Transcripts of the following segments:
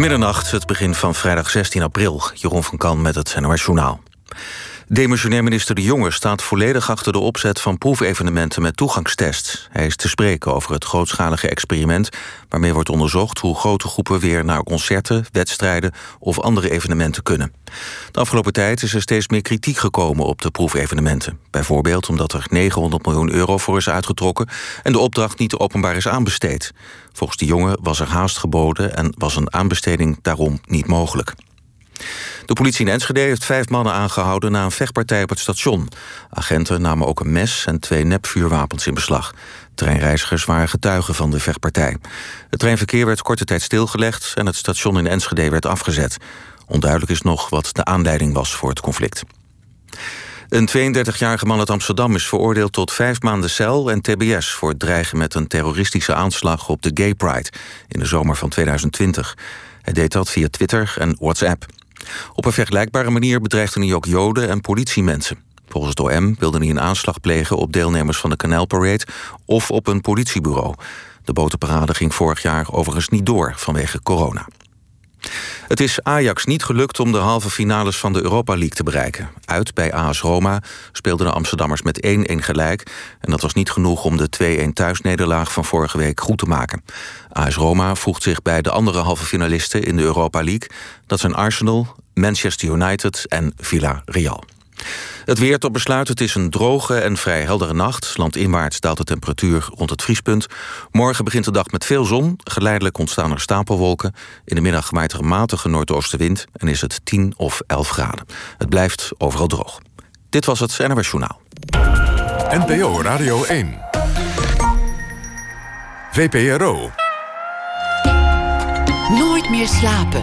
Middernacht, het begin van vrijdag 16 april. Jeroen van Kan met het NOS Journaal. Demissionair minister De Jonge staat volledig achter de opzet van proefevenementen met toegangstests. Hij is te spreken over het grootschalige experiment waarmee wordt onderzocht hoe grote groepen weer naar concerten, wedstrijden of andere evenementen kunnen. De afgelopen tijd is er steeds meer kritiek gekomen op de proefevenementen. Bijvoorbeeld omdat er 900 miljoen euro voor is uitgetrokken en de opdracht niet openbaar is aanbesteed. Volgens De Jonge was er haast geboden en was een aanbesteding daarom niet mogelijk. De politie in Enschede heeft vijf mannen aangehouden na een vechtpartij op het station. Agenten namen ook een mes en twee nepvuurwapens in beslag. Treinreizigers waren getuigen van de vechtpartij. Het treinverkeer werd korte tijd stilgelegd en het station in Enschede werd afgezet. Onduidelijk is nog wat de aanleiding was voor het conflict. Een 32-jarige man uit Amsterdam is veroordeeld tot vijf maanden cel en tbs voor het dreigen met een terroristische aanslag op de Gay Pride in de zomer van 2020. Hij deed dat via Twitter en WhatsApp. Op een vergelijkbare manier bedreigde hij ook joden en politiemensen. Volgens het OM wilde hij een aanslag plegen op deelnemers van de Canal Parade of op een politiebureau. De botenparade ging vorig jaar overigens niet door vanwege corona. Het is Ajax niet gelukt om de halve finales van de Europa League te bereiken. Uit bij AS Roma speelden de Amsterdammers met 1-1 gelijk... en dat was niet genoeg om de 2-1 thuisnederlaag van vorige week goed te maken. AS Roma voegt zich bij de andere halve finalisten in de Europa League. Dat zijn Arsenal, Manchester United en Villarreal. Het weer tot besluit. Het is een droge en vrij heldere nacht. Landinwaarts daalt de temperatuur rond het vriespunt. Morgen begint de dag met veel zon. Geleidelijk ontstaan er stapelwolken. In de middag waait er een matige noordoostenwind... en is het 10 of 11 graden. Het blijft overal droog. Dit was het NRW Journaal. NPO Radio 1. VPRO. Nooit meer slapen.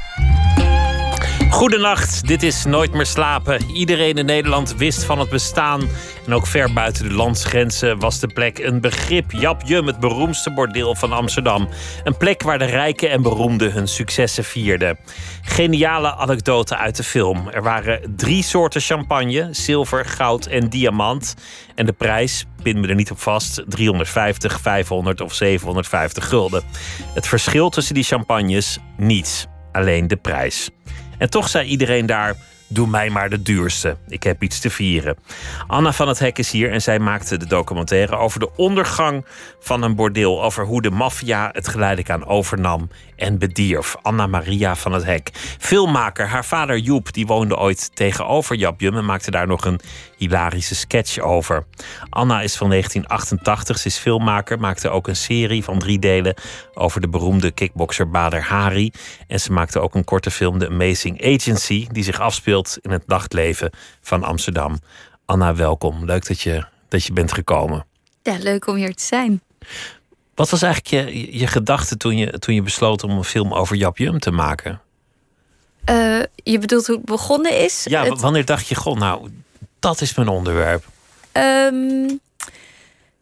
Goedenacht, dit is Nooit meer slapen. Iedereen in Nederland wist van het bestaan. En ook ver buiten de landsgrenzen was de plek een begrip. Jap Jum, het beroemdste bordeel van Amsterdam. Een plek waar de rijken en beroemden hun successen vierden. Geniale anekdote uit de film. Er waren drie soorten champagne: zilver, goud en diamant. En de prijs, pin me er niet op vast, 350, 500 of 750 gulden. Het verschil tussen die champagnes, niets. Alleen de prijs. En toch zei iedereen daar: Doe mij maar de duurste. Ik heb iets te vieren. Anna van het Hek is hier en zij maakte de documentaire over de ondergang van een bordeel. Over hoe de maffia het geleidelijk aan overnam en bedierf. Anna Maria van het Hek. Filmmaker, haar vader Joep, die woonde ooit tegenover Jabjum en maakte daar nog een hilarische sketch over. Anna is van 1988, ze is filmmaker, maakte ook een serie van drie delen over de beroemde kickbokser Bader Hari. En ze maakte ook een korte film, The Amazing Agency, die zich afspeelt in het nachtleven van Amsterdam. Anna, welkom. Leuk dat je, dat je bent gekomen. Ja, leuk om hier te zijn. Wat was eigenlijk je, je gedachte toen je, toen je besloot om een film over Jap Jum te maken? Uh, je bedoelt hoe het begonnen is? Ja, het... wanneer dacht je, goh, nou, dat is mijn onderwerp? Um,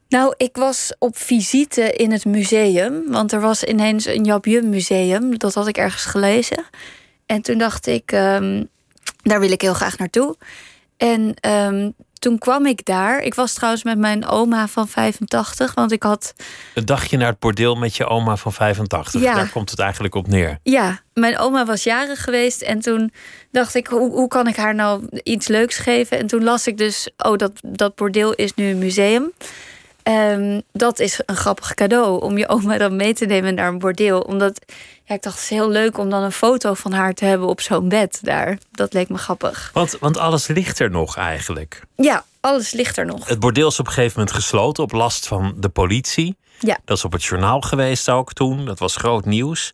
nou, ik was op visite in het museum. Want er was ineens een Jap Jum museum. Dat had ik ergens gelezen. En toen dacht ik, um, daar wil ik heel graag naartoe. En um, toen kwam ik daar. Ik was trouwens met mijn oma van 85, want ik had. Een dagje naar het bordeel met je oma van 85. Ja. Daar komt het eigenlijk op neer. Ja, mijn oma was jarig geweest en toen dacht ik, hoe, hoe kan ik haar nou iets leuks geven? En toen las ik dus, oh, dat, dat bordeel is nu een museum. Um, dat is een grappig cadeau om je oma dan mee te nemen naar een bordeel. Omdat ja, ik dacht, het is heel leuk om dan een foto van haar te hebben op zo'n bed daar. Dat leek me grappig. Want, want alles ligt er nog eigenlijk. Ja, alles ligt er nog. Het bordeel is op een gegeven moment gesloten op last van de politie. Ja. Dat is op het journaal geweest ook toen. Dat was groot nieuws.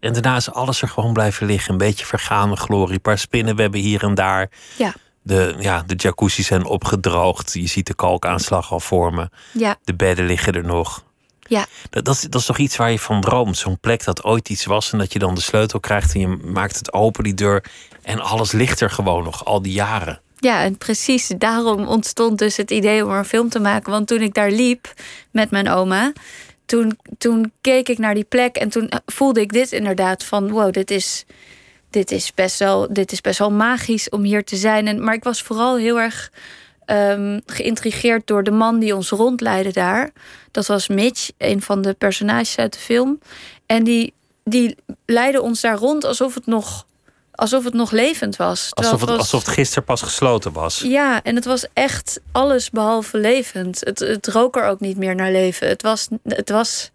En daarna is alles er gewoon blijven liggen. Een beetje vergane glorie. Een paar spinnenwebben hier en daar. Ja. De, ja, de jacuzzi zijn opgedroogd. Je ziet de kalkaanslag al vormen. Ja. De bedden liggen er nog. Ja. Dat, dat, is, dat is toch iets waar je van droomt. Zo'n plek dat ooit iets was en dat je dan de sleutel krijgt en je maakt het open, die deur. En alles ligt er gewoon nog, al die jaren. Ja, en precies daarom ontstond dus het idee om er een film te maken. Want toen ik daar liep met mijn oma, toen, toen keek ik naar die plek en toen voelde ik dit inderdaad van wow, dit is, dit is, best, wel, dit is best wel magisch om hier te zijn. En, maar ik was vooral heel erg ehm, geïntrigeerd door de man die ons rondleidde daar. Dat was Mitch, een van de personages uit de film. En die, die leidde ons daar rond alsof het nog, alsof het nog levend was. Alsof het, was, alsof het gisteren pas gesloten was. Ja, en het was echt alles behalve levend. Het, het rook er ook niet meer naar leven. Het was, het was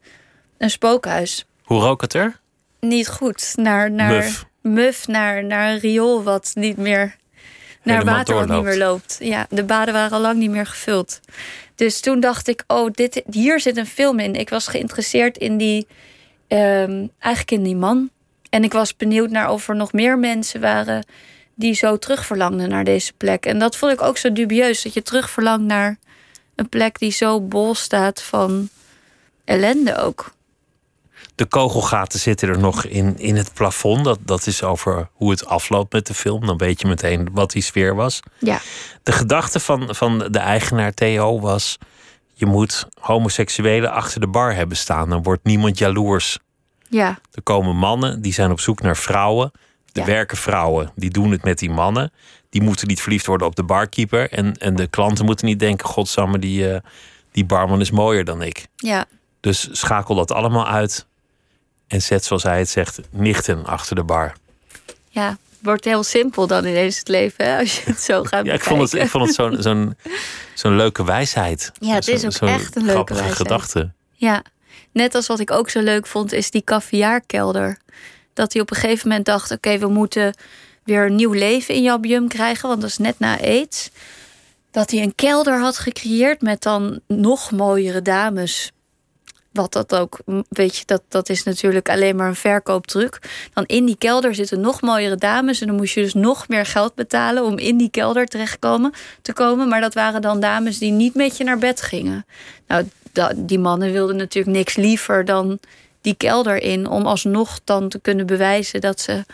een spookhuis. Hoe rook het er? Niet goed. Naar, naar, Muf. Muf naar, naar een riool wat niet meer naar Helemaal water wat niet meer loopt. Ja, de baden waren al lang niet meer gevuld. Dus toen dacht ik, oh, dit, hier zit een film in. Ik was geïnteresseerd in die, ehm, eigenlijk in die man. En ik was benieuwd naar of er nog meer mensen waren die zo terugverlangden naar deze plek. En dat vond ik ook zo dubieus, dat je terugverlangt naar een plek die zo bol staat van ellende ook. De kogelgaten zitten er nog in, in het plafond. Dat, dat is over hoe het afloopt met de film. Dan weet je meteen wat die sfeer was. Ja, De gedachte van, van de eigenaar Theo was... je moet homoseksuelen achter de bar hebben staan. Dan wordt niemand jaloers. ja, Er komen mannen, die zijn op zoek naar vrouwen. De Ja. werken vrouwen, die doen het met die mannen. Die moeten niet verliefd worden op de barkeeper. En, en de klanten moeten niet denken... godsamme, die, eh, die barman is mooier dan ik. ja. Dus schakel dat allemaal uit. En zet, zoals hij het zegt, nichten achter de bar. Ja, het wordt heel simpel dan ineens het leven, hè, als je het zo gaat Ja, ik vond het, ik bekijken. vond het zo'n zo'n zo'n leuke wijsheid. Ja, het is Zo- ook echt een leuke wijsheid. gedachte. Ja, net als wat ik ook zo leuk vond, is die caviarkelder. Dat hij op een gegeven moment dacht: oké, we moeten weer een nieuw leven in Jabjum krijgen, want dat is net na aids. Dat hij een kelder had gecreëerd met dan nog mooiere dames. Wat dat ook, weet je, dat, dat is natuurlijk alleen maar een verkooptruc. Dan in die kelder zitten nog mooiere dames. En dan moest je dus nog meer geld betalen om in die kelder terecht komen, te komen. Maar dat waren dan dames die niet met je naar bed gingen. Nou, die mannen wilden natuurlijk niks liever dan die kelder in. Om alsnog dan te kunnen bewijzen dat ze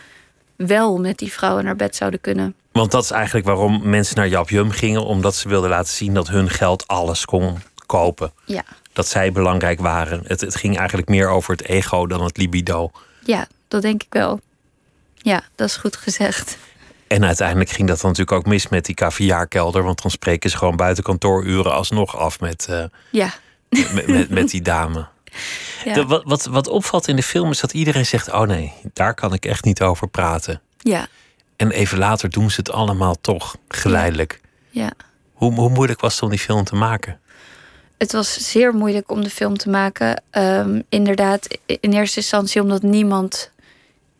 wel met die vrouwen naar bed zouden kunnen. Want dat is eigenlijk waarom mensen naar Jap Jum gingen. Omdat ze wilden laten zien dat hun geld alles kon kopen. Ja, Dat zij belangrijk waren. Het, het ging eigenlijk meer over het ego dan het libido. ja dat denk ik wel. Ja, dat is goed gezegd. En uiteindelijk ging dat dan natuurlijk ook mis met die caviarkelder. Want dan spreken ze gewoon buiten kantooruren alsnog af met, eh, Ja, met, met, met die dame. ja. De, wat, wat, wat opvalt in de film is dat iedereen zegt: Oh nee, daar kan ik echt niet over praten. ja, En even later doen ze het allemaal toch, geleidelijk. ja. Hoe, hoe moeilijk was het om die film te maken? Het was zeer moeilijk om de film te maken. Ehm, inderdaad, in eerste instantie omdat niemand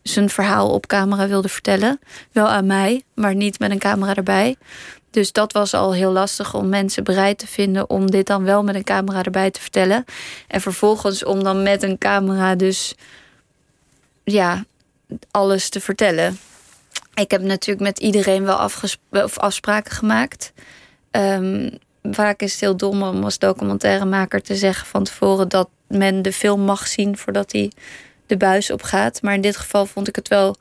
zijn verhaal op camera wilde vertellen. Wel aan mij, maar niet met een camera erbij. Dus dat was al heel lastig om mensen bereid te vinden om dit dan wel met een camera erbij te vertellen. En vervolgens om dan met een camera dus ja, alles te vertellen. Ik heb natuurlijk met iedereen wel of afspraken gemaakt. Ehm, vaak is het heel dom om als documentairemaker te zeggen van tevoren dat men de film mag zien voordat hij de buis op gaat. Maar in dit geval vond ik het wel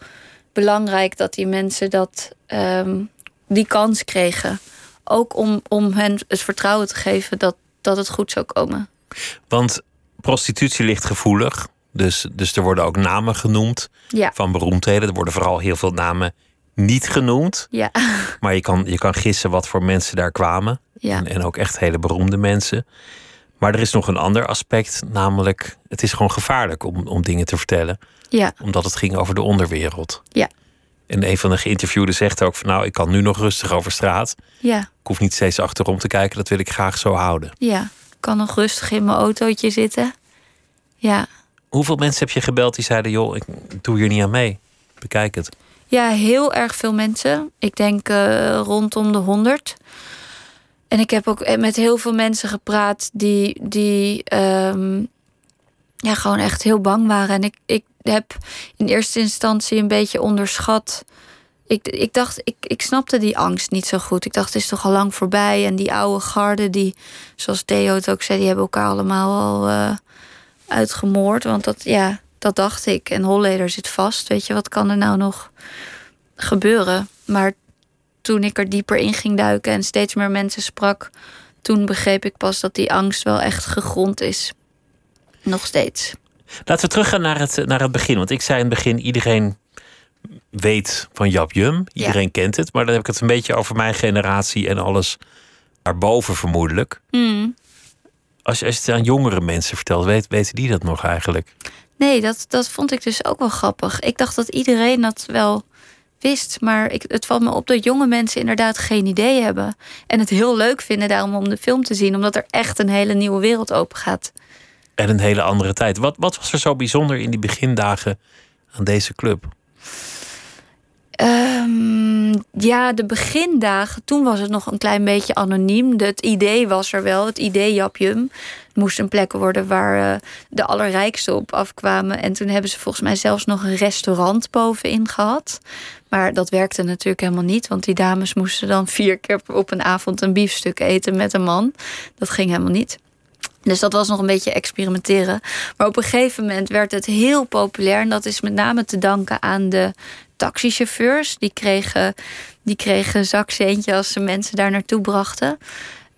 belangrijk dat die mensen dat, ehm, die kans kregen. Ook om, om hen het vertrouwen te geven dat, dat het goed zou komen. Want prostitutie ligt gevoelig. Dus, dus er worden ook namen genoemd Ja, van beroemdheden. Er worden vooral heel veel namen niet genoemd. ja, Maar je kan, je kan gissen wat voor mensen daar kwamen. Ja, En, en ook echt hele beroemde mensen. Maar er is nog een ander aspect. Namelijk, het is gewoon gevaarlijk om, om dingen te vertellen. ja, Omdat het ging over de onderwereld. Ja. En een van de geïnterviewden zegt ook van... nou, ik kan nu nog rustig over straat. ja, Ik hoef niet steeds achterom te kijken. Dat wil ik graag zo houden. ja. Ik kan nog rustig in mijn autootje zitten. Ja, Hoeveel mensen heb je gebeld die zeiden... joh, ik doe hier niet aan mee. Bekijk het. Ja, heel erg veel mensen. Ik denk eh, rondom de 100. En ik heb ook eh, met heel veel mensen gepraat die, die ehm, ja, gewoon echt heel bang waren. En ik, ik heb in eerste instantie een beetje onderschat. Ik, ik dacht, ik, ik snapte die angst niet zo goed. Ik dacht, het is toch al lang voorbij. En die oude garde, die, zoals Theo het ook zei, die hebben elkaar allemaal al eh, uitgemoord. Want dat, ja, dat dacht ik. En Holleder zit vast. Weet je, wat kan er nou nog gebeuren? Maar toen ik er dieper in ging duiken en steeds meer mensen sprak, toen begreep ik pas dat die angst wel echt gegrond is. Nog steeds. Laten we teruggaan naar het, naar het begin. Want ik zei in het begin, iedereen weet van Jap Jum. Iedereen kent het. Maar dan heb ik het een beetje over mijn generatie en alles daarboven vermoedelijk. Hmm. Als je, als je het aan jongere mensen vertelt, weet, weten die dat nog eigenlijk? Nee, dat, dat vond ik dus ook wel grappig. Ik dacht dat iedereen dat wel wist. Maar ik, het valt me op dat jonge mensen inderdaad geen idee hebben. En het heel leuk vinden daarom om de film te zien. Omdat er echt een hele nieuwe wereld open gaat. En een hele andere tijd. Wat, wat was er zo bijzonder in die begindagen aan deze club? Ehm, ja, de begindagen, toen was het nog een klein beetje anoniem. Het idee was er wel, het idee Japjum. Het moest een plek worden waar uh, de allerrijksten op afkwamen. En toen hebben ze volgens mij zelfs nog een restaurant bovenin gehad. Maar dat werkte natuurlijk helemaal niet, want die dames moesten dan vier keer op een avond een biefstuk eten met een man. Dat ging helemaal niet. Dus dat was nog een beetje experimenteren. Maar op een gegeven moment werd het heel populair. En dat is met name te danken aan de taxichauffeurs. Die kregen, die kregen zakcentje als ze mensen daar naartoe brachten.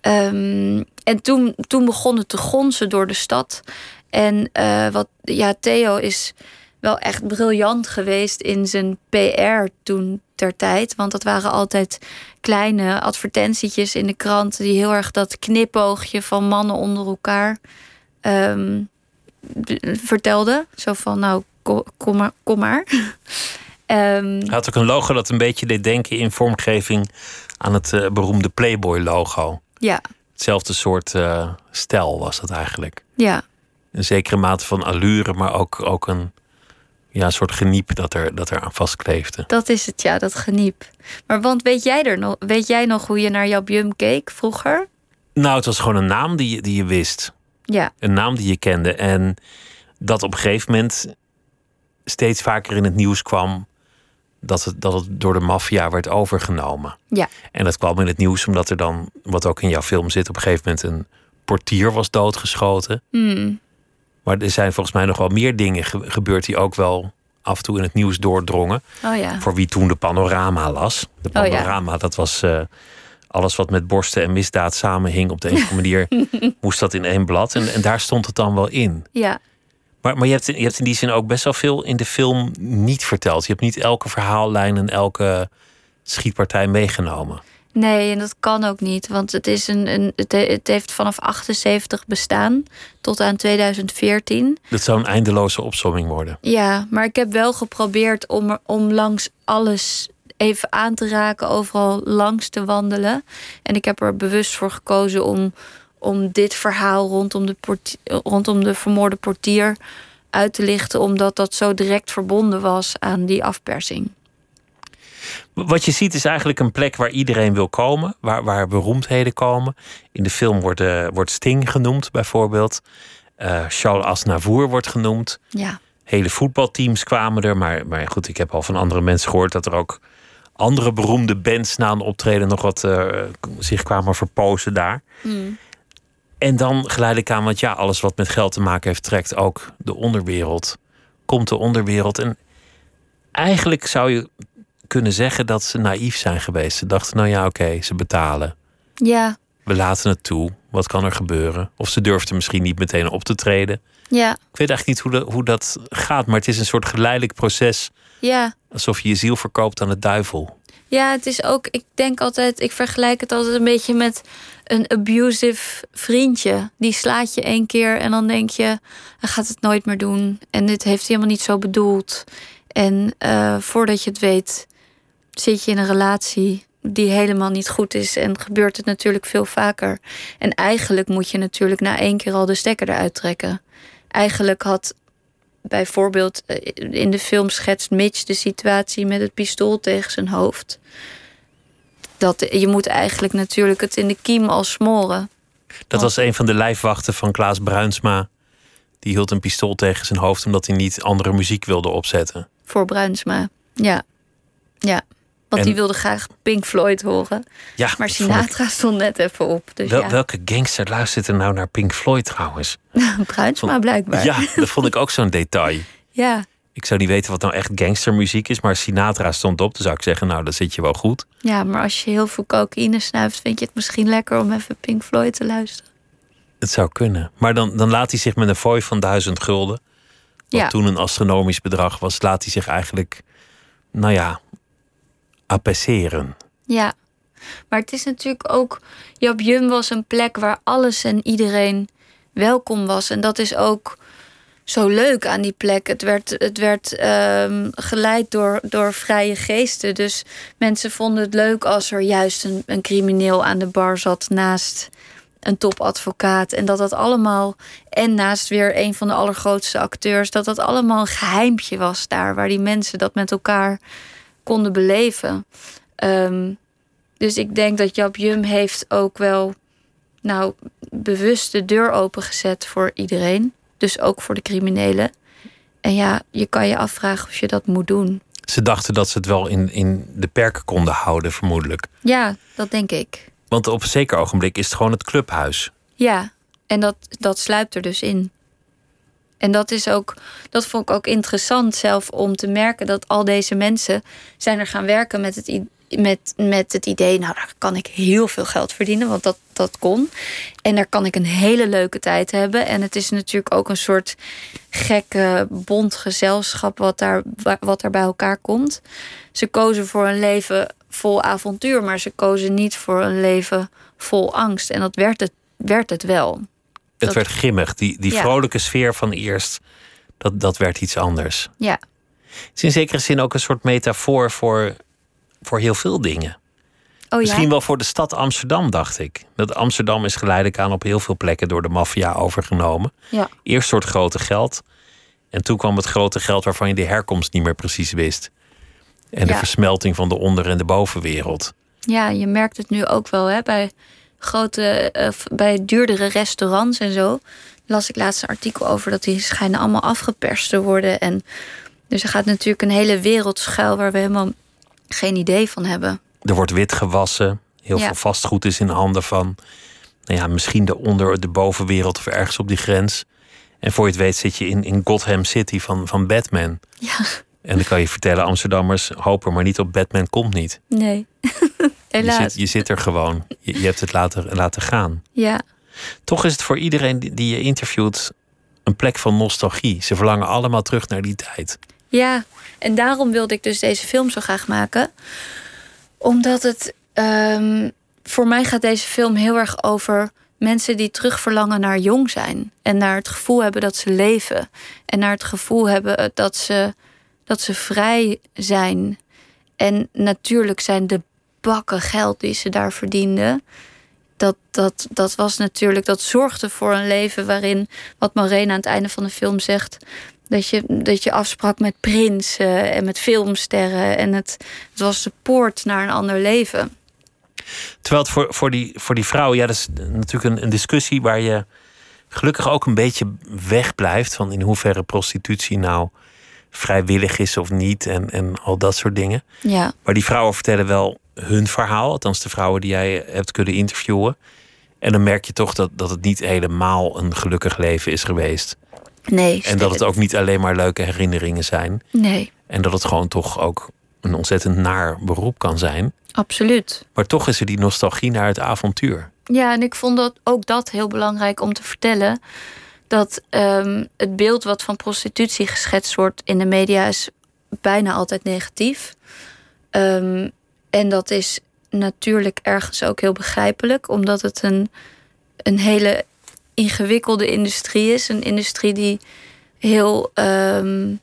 Um, en toen, toen begon het te gonzen door de stad. En uh, wat, ja, Theo is wel echt briljant geweest in zijn PR toen ter tijd. Want dat waren altijd kleine advertentietjes in de krant... die heel erg dat knipoogje van mannen onder elkaar um, vertelden. Zo van, nou, kom maar. Kom maar. Um, Hij had ook een logo dat een beetje deed denken in vormgeving aan het uh, beroemde Playboy-logo. Ja. Hetzelfde soort uh, stijl was dat eigenlijk. Ja. Een zekere mate van allure, maar ook, ook een ja, soort geniep dat er, dat er aan vastkleefde. Dat is het, ja, dat geniep. Maar want weet jij, er nog, weet jij nog hoe je naar Jabjum keek vroeger? Nou, het was gewoon een naam die, die je wist. Ja. Een naam die je kende. En dat op een gegeven moment steeds vaker in het nieuws kwam dat het, dat het door de maffia werd overgenomen. Ja. En dat kwam in het nieuws omdat er dan, wat ook in jouw film zit, op een gegeven moment een portier was doodgeschoten. Hmm. Maar er zijn volgens mij nog wel meer dingen gebeurd die ook wel af en toe in het nieuws doordrongen. Oh ja. Voor wie toen de panorama las. De panorama, oh ja. dat was uh, alles wat met borsten en misdaad samenhing op de een of andere manier. moest dat in één blad. En, en daar stond het dan wel in. Ja. Maar, maar je, hebt, je hebt in die zin ook best wel veel in de film niet verteld. Je hebt niet elke verhaallijn en elke schietpartij meegenomen. Nee, en dat kan ook niet. Want het, is een, een, het heeft vanaf 78 bestaan tot aan 2014. Dat zou een eindeloze opsomming worden. Ja, maar ik heb wel geprobeerd om, om langs alles even aan te raken, overal langs te wandelen. En ik heb er bewust voor gekozen om om dit verhaal rondom de, rondom de vermoorde portier uit te lichten, omdat dat zo direct verbonden was aan die afpersing. Wat je ziet is eigenlijk een plek waar iedereen wil komen, waar, waar beroemdheden komen. In de film wordt, uh, wordt Sting genoemd, bijvoorbeeld. Uh, Charles Aznavour wordt genoemd. Ja. Hele voetbalteams kwamen er, maar, maar goed, ik heb al van andere mensen gehoord dat er ook andere beroemde bands na een optreden nog wat uh, zich kwamen verpozen daar. Mm. En dan geleidelijk aan, want ja, alles wat met geld te maken heeft, trekt ook de onderwereld. Komt de onderwereld. En eigenlijk zou je kunnen zeggen dat ze naïef zijn geweest. Ze dachten, nou ja, oké, ze betalen. Ja. We laten het toe. Wat kan er gebeuren? Of ze durfden misschien niet meteen op te treden. Ja. Ik weet eigenlijk niet hoe, de, hoe dat gaat, maar het is een soort geleidelijk proces. Ja. Alsof je je ziel verkoopt aan de duivel. Ja, het is ook, ik denk altijd, ik vergelijk het altijd een beetje met een abusive vriendje. Die slaat je één keer en dan denk je, hij gaat het nooit meer doen. En dit heeft hij helemaal niet zo bedoeld. En uh, voordat je het weet, zit je in een relatie die helemaal niet goed is. En gebeurt het natuurlijk veel vaker. En eigenlijk moet je natuurlijk na één keer al de stekker eruit trekken. Eigenlijk had bijvoorbeeld in de film schetst Mitch de situatie met het pistool tegen zijn hoofd. Dat, je moet eigenlijk natuurlijk het in de kiem al smoren. Dat was een van de lijfwachten van Klaas Bruinsma. Die hield een pistool tegen zijn hoofd omdat hij niet andere muziek wilde opzetten. Voor Bruinsma, ja. Ja, want En- die wilde graag Pink Floyd horen. Ja, Maar ik- Sinatra stond net even op. Dus Wel- ja, Welke gangster luistert er nou naar Pink Floyd trouwens? Bruinsma blijkbaar. Ja, dat vond ik ook zo'n detail. ja. Ik zou niet weten wat nou echt gangstermuziek is, maar Sinatra stond op. Dan zou ik zeggen, nou, dan zit je wel goed. Ja, maar als je heel veel cocaïne snuift, vind je het misschien lekker om even Pink Floyd te luisteren. Het zou kunnen. Maar dan, dan laat hij zich met een fooi van duizend gulden, wat Ja. toen een astronomisch bedrag was, laat hij zich eigenlijk, nou ja, apaisseren. Ja. Maar het is natuurlijk ook. Jap Jum was een plek waar alles en iedereen welkom was. En dat is ook zo leuk aan die plek. Het werd, het werd ehm, geleid door, door vrije geesten. Dus mensen vonden het leuk als er juist een, een crimineel aan de bar zat naast een topadvocaat. En dat dat allemaal, en naast weer een van de allergrootste acteurs, dat dat allemaal een geheimpje was daar, waar die mensen dat met elkaar konden beleven. Ehm, dus ik denk dat Jap Jum heeft ook wel nou, bewust de deur opengezet voor iedereen. Dus ook voor de criminelen. En ja, je kan je afvragen of je dat moet doen. Ze dachten dat ze het wel in, in de perken konden houden, vermoedelijk. Ja, dat denk ik. Want op een zeker ogenblik is het gewoon het clubhuis. Ja, en dat, dat sluipt er dus in. En dat is ook, dat vond ik ook interessant zelf om te merken dat al deze mensen zijn er gaan werken met het, met, met het idee, nou daar kan ik heel veel geld verdienen, want dat, dat kon. En daar kan ik een hele leuke tijd hebben. En het is natuurlijk ook een soort gekke bond gezelschap wat daar, wat daar bij elkaar komt. Ze kozen voor een leven vol avontuur, maar ze kozen niet voor een leven vol angst. En dat werd het, werd het wel. Het werd grimmig. Die, die vrolijke sfeer van eerst, dat, dat werd iets anders. Ja. Het is in zekere zin ook een soort metafoor voor, voor heel veel dingen. Oh, Misschien ja? wel voor de stad Amsterdam, dacht ik. Dat Amsterdam is geleidelijk aan op heel veel plekken door de maffia overgenomen. Ja. Eerst soort grote geld. En toen kwam het grote geld waarvan je de herkomst niet meer precies wist. En de Ja. versmelting van de onder- en de bovenwereld. Ja, je merkt het nu ook wel hè, bij grote, eh, bij duurdere restaurants en zo. Las ik laatst een artikel over dat die schijnen allemaal afgeperst te worden. En dus er gaat natuurlijk een hele wereld schuil waar we helemaal geen idee van hebben. Er wordt wit gewassen. Heel Ja. veel vastgoed is in handen van, nou ja, misschien de onder- de bovenwereld of ergens op die grens. En voor je het weet zit je in, in Gotham City van, van Batman. Ja, En dan kan je vertellen, Amsterdammers, hoop er maar niet op, Batman komt niet. nee. Je Helaas. zit, je zit er gewoon. Je, je hebt het laten, laten gaan. Ja, Toch is het voor iedereen die, die je interviewt een plek van nostalgie. Ze verlangen allemaal terug naar die tijd. Ja, en daarom wilde ik dus deze film zo graag maken. Omdat het. ehm, voor mij gaat deze film heel erg over mensen die terugverlangen naar jong zijn. En naar het gevoel hebben dat ze leven. En naar het gevoel hebben dat ze, dat ze vrij zijn. En natuurlijk zijn de bakken geld die ze daar verdienden. Dat, dat, dat was natuurlijk, dat zorgde voor een leven waarin, wat Maureen aan het einde van de film zegt, dat je, dat je afsprak met prinsen en met filmsterren. En het, het was de poort naar een ander leven. Terwijl het voor, voor, die, voor die vrouwen, ja, dat is natuurlijk een, een discussie waar je gelukkig ook een beetje wegblijft. Van in hoeverre prostitutie nou vrijwillig is of niet. En, en al dat soort dingen. Ja, Maar die vrouwen vertellen wel hun verhaal. Althans, de vrouwen die jij hebt kunnen interviewen. En dan merk je toch dat, dat het niet helemaal een gelukkig leven is geweest. Nee. En dat het ook niet alleen maar leuke herinneringen zijn. Nee, En dat het gewoon toch ook een ontzettend naar beroep kan zijn. absoluut. Maar toch is er die nostalgie naar het avontuur. Ja, en ik vond dat ook dat heel belangrijk om te vertellen. Dat ehm, het beeld wat van prostitutie geschetst wordt in de media is bijna altijd negatief. Ehm, en dat is natuurlijk ergens ook heel begrijpelijk, omdat het een, een hele ingewikkelde industrie is. Een industrie die heel, ehm,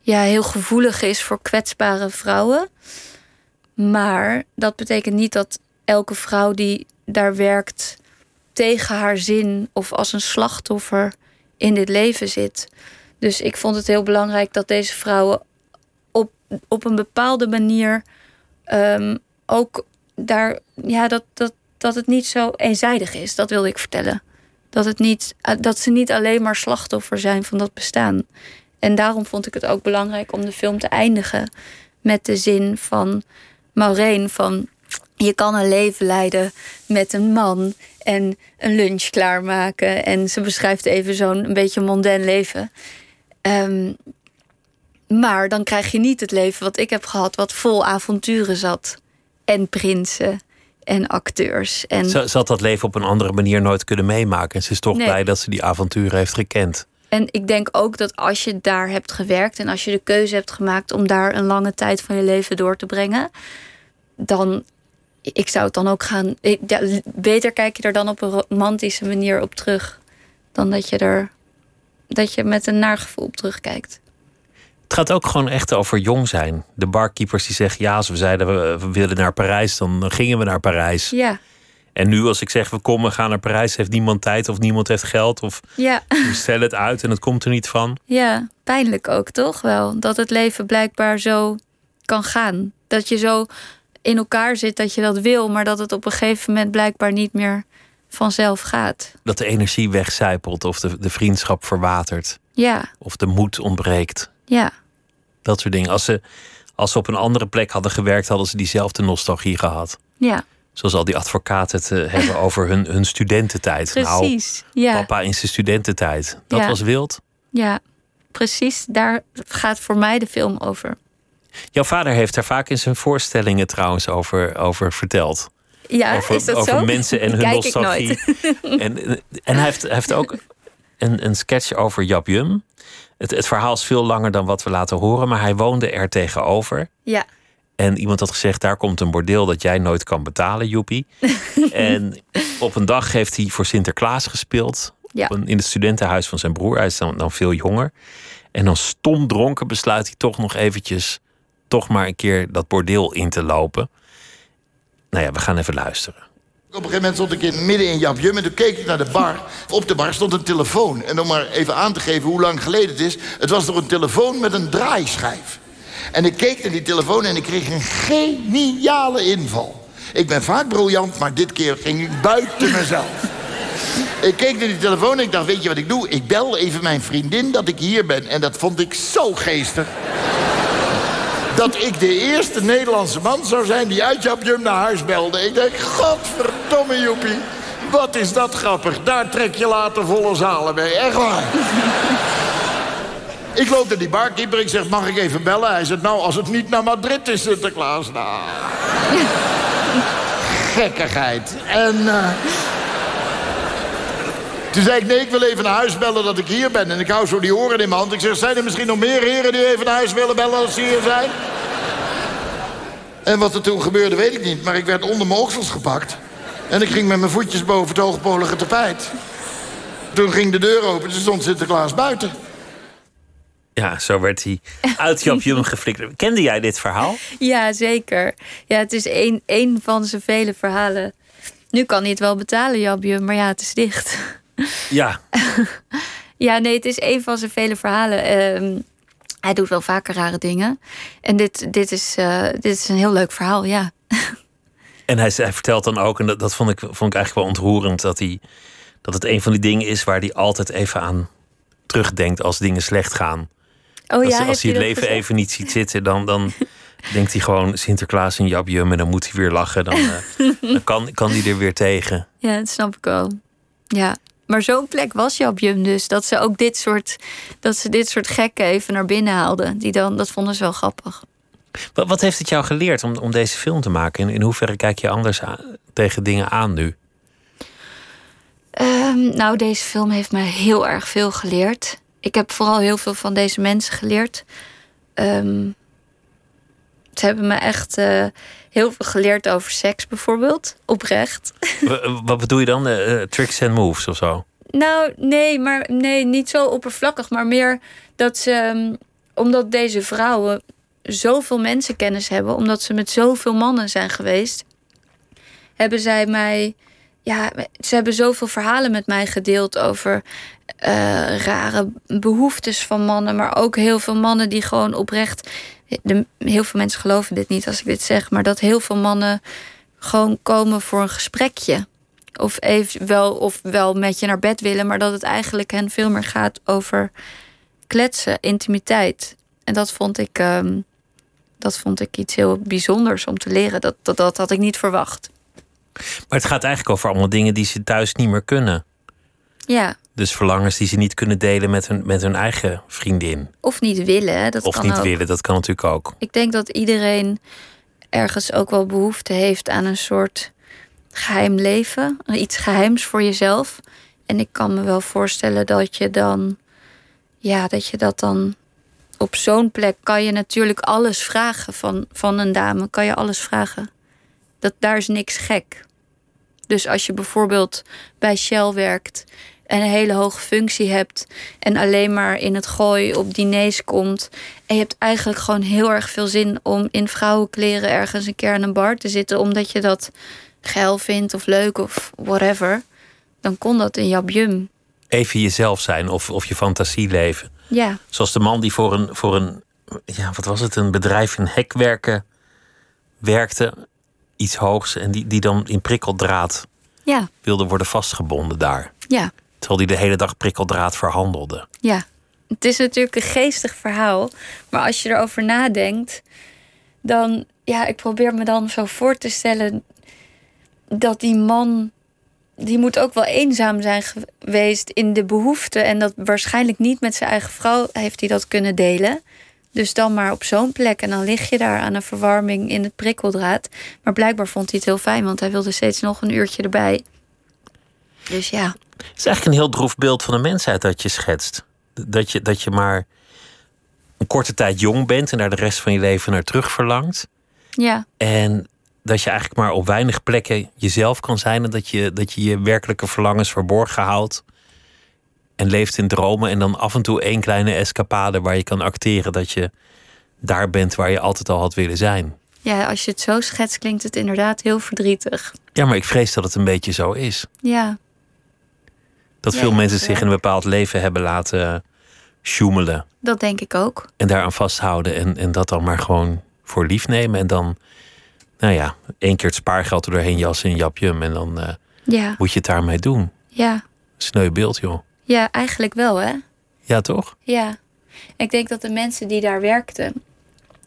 ja, heel gevoelig is voor kwetsbare vrouwen. Maar dat betekent niet dat elke vrouw die daar werkt tegen haar zin of als een slachtoffer in dit leven zit. Dus ik vond het heel belangrijk dat deze vrouwen op, op een bepaalde manier ehm, ook daar, ja, dat, dat, dat het niet zo eenzijdig is. Dat wilde ik vertellen. Dat, het niet, eh, dat ze niet alleen maar slachtoffer zijn van dat bestaan. En daarom vond ik het ook belangrijk om de film te eindigen met de zin van Maureen van je kan een leven leiden met een man en een lunch klaarmaken. En ze beschrijft even zo'n een beetje mondain leven. Ehm, maar dan krijg je niet het leven wat ik heb gehad, wat vol avonturen zat. En prinsen en acteurs. En, Ze, had dat leven op een andere manier nooit kunnen meemaken. En ze is toch Nee. blij dat ze die avonturen heeft gekend. en ik denk ook dat als je daar hebt gewerkt en als je de keuze hebt gemaakt om daar een lange tijd van je leven door te brengen, dan ik zou het dan ook gaan. ja, beter kijk je er dan op een romantische manier op terug. Dan dat je er. dat je met een naar gevoel op terugkijkt. Het gaat ook gewoon echt over jong zijn. De barkeepers die zeggen: ja, als we zeiden we, willen naar Parijs, dan gingen we naar Parijs. Ja, En nu, als ik zeg we komen, gaan naar Parijs, heeft niemand tijd of niemand heeft geld of ja, we stellen het uit en het komt er niet van. ja. Pijnlijk ook, toch wel? Dat het leven blijkbaar zo kan gaan. Dat je zo in elkaar zit dat je dat wil, maar dat het op een gegeven moment blijkbaar niet meer vanzelf gaat. Dat de energie wegcijpelt of de, de vriendschap verwatert Ja, of de moed ontbreekt. Ja, Dat soort dingen. Als ze, als ze op een andere plek hadden gewerkt, hadden ze diezelfde nostalgie gehad. ja, Zoals al die advocaten het eh, hebben over hun, hun studententijd. Nou, precies. Ja. papa in zijn studententijd. Dat Ja. was wild. Ja, precies. Daar gaat voor mij de film over. Jouw vader heeft daar vaak in zijn voorstellingen trouwens over, over verteld. Ja, over is dat over zo? mensen en hun Kijk nostalgie. En, en hij, heeft, hij heeft ook een, een sketch over Jap Jum. Het, het verhaal is veel langer dan wat we laten horen, maar hij woonde er tegenover. Ja, En iemand had gezegd: daar komt een bordeel dat jij nooit kan betalen, Joepie. en op een dag heeft hij voor Sinterklaas gespeeld. Ja. Op een- in het studentenhuis van zijn broer. Hij is dan, dan veel jonger. En dan stom dronken besluit hij toch nog eventjes... toch maar een keer dat bordeel in te lopen. Nou ja, we gaan even luisteren. Op een gegeven moment stond ik in, midden in Japjum en toen keek ik naar de bar. Op de bar stond een telefoon. En om maar even aan te geven hoe lang geleden het is... het was toch een telefoon met een draaischijf. En ik keek naar die telefoon en ik kreeg een geniale inval. Ik ben vaak briljant, maar dit keer ging ik buiten mezelf. Ik keek naar die telefoon en ik dacht, weet je wat ik doe? Ik bel even mijn vriendin dat ik hier ben. En dat vond ik zo geestig. Dat ik de eerste Nederlandse man zou zijn die uit Japjum naar huis belde. Ik denk, godverdomme joepie. Wat is dat grappig. Daar trek je later volle zalen mee. Echt waar. Ik loop naar die barkeeper. Ik zeg, mag ik even bellen? Hij zegt, nou, als het niet naar Madrid is, Sinterklaas. Nou. Gekkigheid. En... eh, toen zei ik, nee, ik wil even naar huis bellen dat ik hier ben. En ik hou zo die oren in mijn hand. Ik zeg, zijn er misschien nog meer heren die even naar huis willen bellen als ze hier zijn? En wat er toen gebeurde, weet ik niet. Maar ik werd onder mijn oksels gepakt. En ik ging met mijn voetjes boven het hoogpolige tapijt. Toen ging de deur open, toen stond Sinterklaas buiten. Ja, zo werd hij uit Jum geflikkerd. Kende jij dit verhaal? ja zeker. Ja, het is één, één van zijn vele verhalen. Nu kan hij het wel betalen, Jabje, maar ja, het is dicht. Ja, Ja, nee, het is één van zijn vele verhalen. Ehm, hij doet wel vaker rare dingen. En dit, dit, is, eh, dit is een heel leuk verhaal, ja. En hij, hij vertelt dan ook, en dat, dat vond, ik, vond ik eigenlijk wel ontroerend, dat, hij, dat het een van die dingen is waar hij altijd even aan terugdenkt als dingen slecht gaan. Oh als, ja, als hij het leven gezegd? even niet ziet zitten, dan, dan denkt hij gewoon Sinterklaas en Jabjum en dan moet hij weer lachen. Dan, eh, dan kan, kan hij er weer tegen. Ja, dat snap ik wel. Ja. Maar zo'n plek was Jabjum dus. Dat ze ook dit soort, dat ze dit soort gekken even naar binnen haalden. Die dan, dat vonden ze wel grappig. Wat, heeft het jou geleerd om, om deze film te maken? In, in hoeverre kijk je anders aan- tegen dingen aan nu? Ehm, nou, deze film heeft mij heel erg veel geleerd. Ik heb vooral heel veel van deze mensen geleerd. Ehm, ze hebben me echt eh, heel veel geleerd over seks, bijvoorbeeld. Oprecht. Wa- Wat bedoel je dan? Eh, tricks and moves of zo? Nou, nee, maar nee, niet zo oppervlakkig, maar meer dat ze, ehm, omdat deze vrouwen zoveel mensenkennis hebben, omdat ze met zoveel mannen zijn geweest, hebben zij mij, ja, ze hebben zoveel verhalen met mij gedeeld over rare behoeftes van mannen, maar ook heel veel mannen die gewoon oprecht, de, heel veel mensen geloven dit niet als ik dit zeg, maar dat heel veel mannen gewoon komen voor een gesprekje of even wel, of wel met je naar bed willen, maar dat het eigenlijk hen veel meer gaat over kletsen, intimiteit. En dat vond ik, ehm, dat vond ik iets heel bijzonders om te leren. Dat, dat, dat had ik niet verwacht. Maar het gaat eigenlijk over allemaal dingen die ze thuis niet meer kunnen. Ja, Dus verlangens die ze niet kunnen delen met hun, met hun eigen vriendin. of niet willen. Dat of kan niet ook. willen, dat kan natuurlijk ook. Ik denk dat iedereen ergens ook wel behoefte heeft aan een soort geheim leven. Iets geheims voor jezelf. En ik kan me wel voorstellen dat je dan... Ja, dat je dat dan... Op zo'n plek kan je natuurlijk alles vragen van, van een dame. Kan je alles vragen. Dat, daar is niks gek. Dus als je bijvoorbeeld bij Shell werkt een hele hoge functie hebt en alleen maar in het gooi op diners komt en je hebt eigenlijk gewoon heel erg veel zin om in vrouwenkleren ergens een keer aan een bar te zitten omdat je dat geil vindt of leuk of whatever, dan kon dat in Jabjum. Even jezelf zijn of, of je fantasie leven. Ja, Zoals de man die voor een, voor een, ja, wat was het, een bedrijf in hekwerken werkte, iets hoogs, en die, die dan in prikkeldraad ja, wilde worden vastgebonden daar. ja. Terwijl hij de hele dag prikkeldraad verhandelde. Ja, het is natuurlijk een geestig verhaal. Maar als je erover nadenkt, dan... Ja, ik probeer me dan zo voor te stellen... dat die man... die moet ook wel eenzaam zijn geweest in de behoefte... en dat waarschijnlijk niet met zijn eigen vrouw heeft hij dat kunnen delen. Dus dan maar op zo'n plek en dan lig je daar aan een verwarming in het prikkeldraad. Maar blijkbaar vond hij het heel fijn, want hij wilde steeds nog een uurtje erbij. Dus ja, Het is eigenlijk een heel droef beeld van de mensheid dat je schetst. Dat je, dat je maar een korte tijd jong bent en daar de rest van je leven naar terug verlangt. ja, En dat je eigenlijk maar op weinig plekken jezelf kan zijn. En dat je dat je, je werkelijke verlangens verborgen houdt. En leeft in dromen. En dan af en toe één kleine escapade waar je kan acteren dat je daar bent waar je altijd al had willen zijn. ja, als je het zo schetst, klinkt het inderdaad heel verdrietig. Ja, maar ik vrees dat het een beetje zo is. Ja, Dat Ja, veel mensen zich in een bepaald leven hebben laten sjoemelen. dat denk ik ook. En daaraan vasthouden en, en dat dan maar gewoon voor lief nemen. En dan, nou ja, één keer het spaargeld er doorheen jassen in japjum. En dan eh, Ja, moet je het daarmee doen. ja, Sneu beeld, joh. ja, eigenlijk wel, hè? Ja, toch? Ja. Ik denk dat de mensen die daar werkten,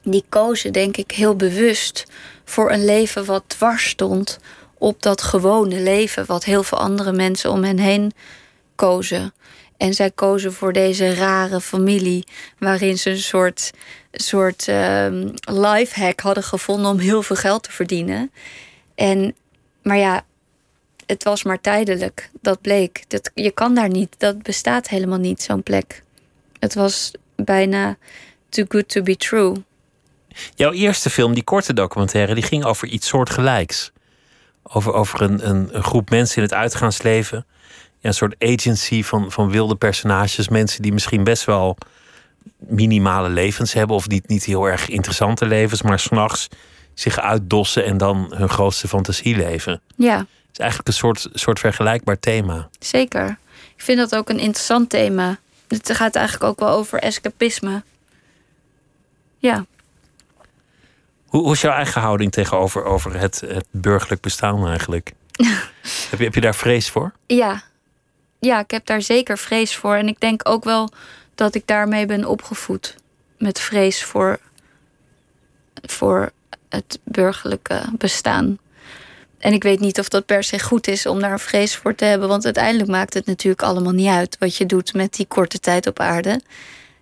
die kozen, denk ik, heel bewust voor een leven wat dwars stond op dat gewone leven, wat heel veel andere mensen om hen heen En zij kozen voor deze rare familie, waarin ze een soort, soort ehm lifehack hadden gevonden om heel veel geld te verdienen. En, maar ja, het was maar tijdelijk. Dat bleek. Dat, je kan daar niet. Dat bestaat helemaal niet, zo'n plek. Het was bijna too good to be true. Jouw eerste film, die korte documentaire, die ging over iets soortgelijks. Over, over een, een, een groep mensen in het uitgaansleven. Ja, een soort agency van, van wilde personages. Mensen die misschien best wel minimale levens hebben. Of niet, niet heel erg interessante levens. Maar s'nachts zich uitdossen en dan hun grootste fantasie leven. Ja, Het is eigenlijk een soort, soort vergelijkbaar thema. zeker. Ik vind dat ook een interessant thema. Het gaat eigenlijk ook wel over escapisme. Ja, Hoe, hoe is jouw eigen houding tegenover over het, het burgerlijk bestaan eigenlijk? heb, je, heb je daar vrees voor? ja. Ja, ik heb daar zeker vrees voor. En ik denk ook wel dat ik daarmee ben opgevoed. Met vrees voor, voor het burgerlijke bestaan. En ik weet niet of dat per se goed is om daar een vrees voor te hebben. Want uiteindelijk maakt het natuurlijk allemaal niet uit wat je doet met die korte tijd op aarde.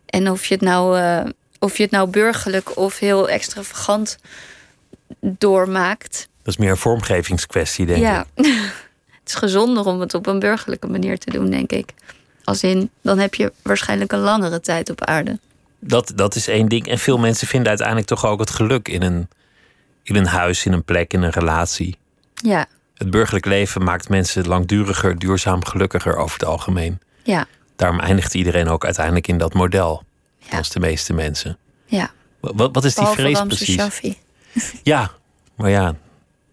En of je het nou, eh, of je het nou burgerlijk of heel extravagant doormaakt. Dat is meer een vormgevingskwestie, denk ik. ja, het is gezonder om het op een burgerlijke manier te doen, denk ik. Als in, dan heb je waarschijnlijk een langere tijd op aarde. Dat, dat is één ding. En veel mensen vinden uiteindelijk toch ook het geluk in een, in een huis, in een plek, in een relatie. Ja, Het burgerlijk leven maakt mensen langduriger, duurzaam, gelukkiger over het algemeen. ja, Daarom eindigt iedereen ook uiteindelijk in dat model. Ja. Als de meeste mensen. ja. Wat, wat is die vrees Ramse precies? Ja, maar ja.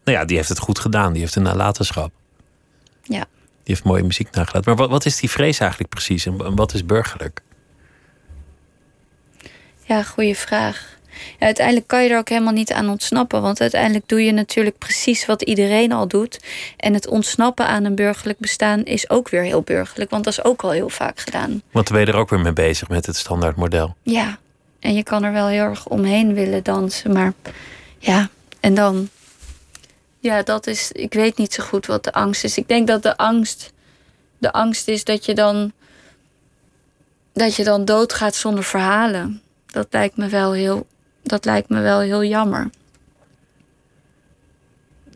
Nou ja, die heeft het goed gedaan. Die heeft een nalatenschap. Ja. Die heeft mooie muziek nagelaten. Maar wat, wat is die vrees eigenlijk precies? En wat is burgerlijk? Ja, goede vraag. Ja, uiteindelijk kan je er ook helemaal niet aan ontsnappen. Want uiteindelijk doe je natuurlijk precies wat iedereen al doet. En het ontsnappen aan een burgerlijk bestaan is ook weer heel burgerlijk. Want dat is ook al heel vaak gedaan. Want ben je er ook weer mee bezig met het standaardmodel. Ja, en je kan er wel heel erg omheen willen dansen. Maar ja, en dan. Ja, dat is. Ik weet niet zo goed wat de angst is. Ik denk dat de angst. De angst is dat je dan. Dat je dan doodgaat zonder verhalen. Dat lijkt me wel heel. Dat lijkt me wel heel jammer.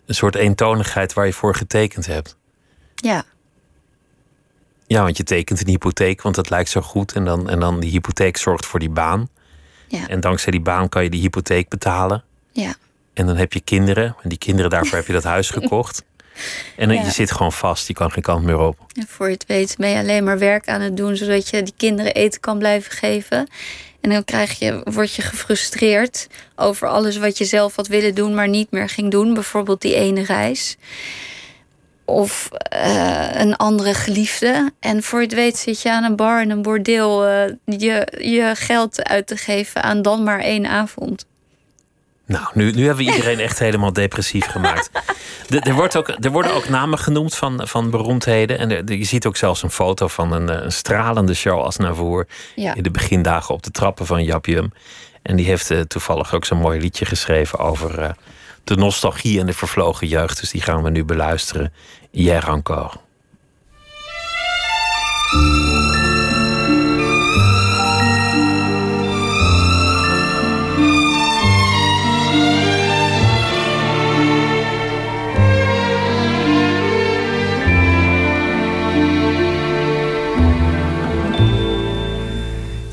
Een soort eentonigheid waar je voor getekend hebt. Ja, Ja, want je tekent een hypotheek, want dat lijkt zo goed. En dan, en dan die hypotheek zorgt voor die baan. ja, En dankzij die baan kan je die hypotheek betalen. ja, En dan heb je kinderen. En die kinderen, daarvoor heb je dat huis gekocht. En dan, Ja. je zit gewoon vast. Je kan geen kant meer op. En voor je het weet ben je alleen maar werk aan het doen, zodat je die kinderen eten kan blijven geven. En dan krijg je, word je gefrustreerd over alles wat je zelf had willen doen, maar niet meer ging doen. Bijvoorbeeld die ene reis. Of eh, een andere geliefde. En voor je het weet zit je aan een bar in een bordeel eh, je, je geld uit te geven aan dan maar één avond. Nou, nu, nu hebben we iedereen echt helemaal depressief gemaakt. De- er, wordt ook, er worden ook namen genoemd van, van beroemdheden. En er- je ziet ook zelfs een foto van een, eh, een stralende Charles Aznavour... Ja. in de begindagen op de trappen van Jap Jum. En die heeft eh, toevallig ook zo'n mooi liedje geschreven... over eh, de nostalgie en de vervlogen jeugd. Dus die gaan we nu beluisteren. Hier encore.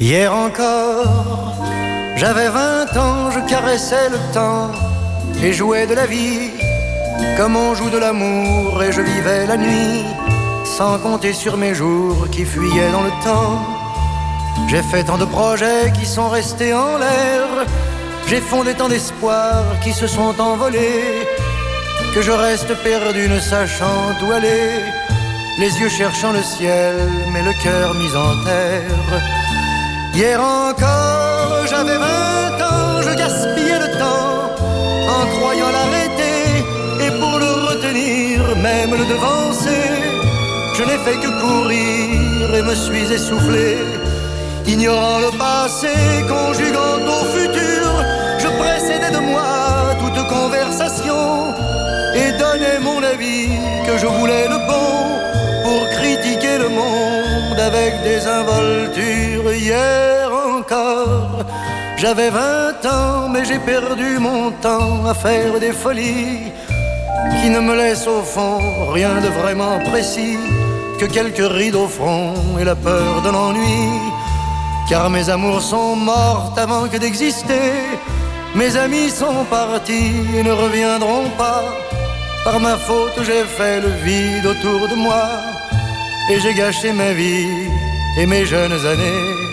Hier encore, j'avais vingt ans, je caressais le temps et jouais de la vie comme on joue de l'amour et je vivais la nuit sans compter sur mes jours qui fuyaient dans le temps. J'ai fait tant de projets qui sont restés en l'air, j'ai fondé tant d'espoirs qui se sont envolés que je reste perdu ne sachant où aller, les yeux cherchant le ciel mais le cœur mis en terre. Hier encore, j'avais vingt ans, je gaspillais le temps en croyant l'arrêter et pour le retenir, même le devancer. Je n'ai fait que courir et me suis essoufflé, ignorant le passé, conjuguant au futur. Je précédais de moi toute conversation et donnais mon avis que je voulais le bon pour critiquer le monde avec des involtures. J'avais vingt ans, mais j'ai perdu mon temps à faire des folies qui ne me laissent au fond rien de vraiment précis que quelques rides au front et la peur de l'ennui. Car mes amours sont mortes avant que d'exister. Mes amis sont partis et ne reviendront pas. Par ma faute, j'ai fait le vide autour de moi. Et j'ai gâché ma vie et mes jeunes années.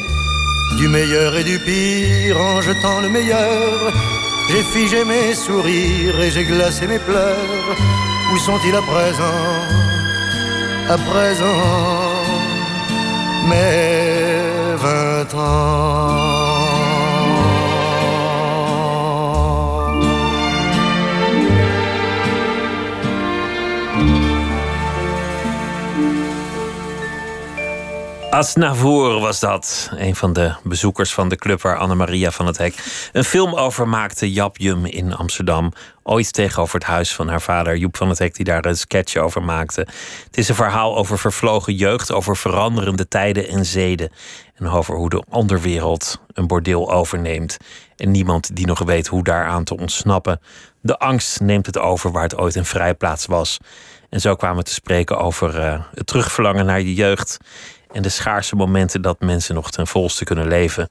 Du meilleur et du pire en jetant le meilleur. J'ai figé mes sourires et j'ai glacé mes pleurs. Où sont-ils à présent? À présent, mes vingt ans. Asnavour was dat. Een van de bezoekers van de club waar Annemaria van het Hek een film over maakte. Jap Jum in Amsterdam. Ooit tegenover het huis van haar vader Joep van het Hek, die daar een sketch over maakte. Het is een verhaal over vervlogen jeugd, over veranderende tijden en zeden. En over hoe de onderwereld een bordeel overneemt. En niemand die nog weet hoe daaraan te ontsnappen. De angst neemt het over waar het ooit een vrijplaats was. En zo kwamen we te spreken over eh, het terugverlangen naar je jeugd. En de schaarse momenten dat mensen nog ten volste kunnen leven.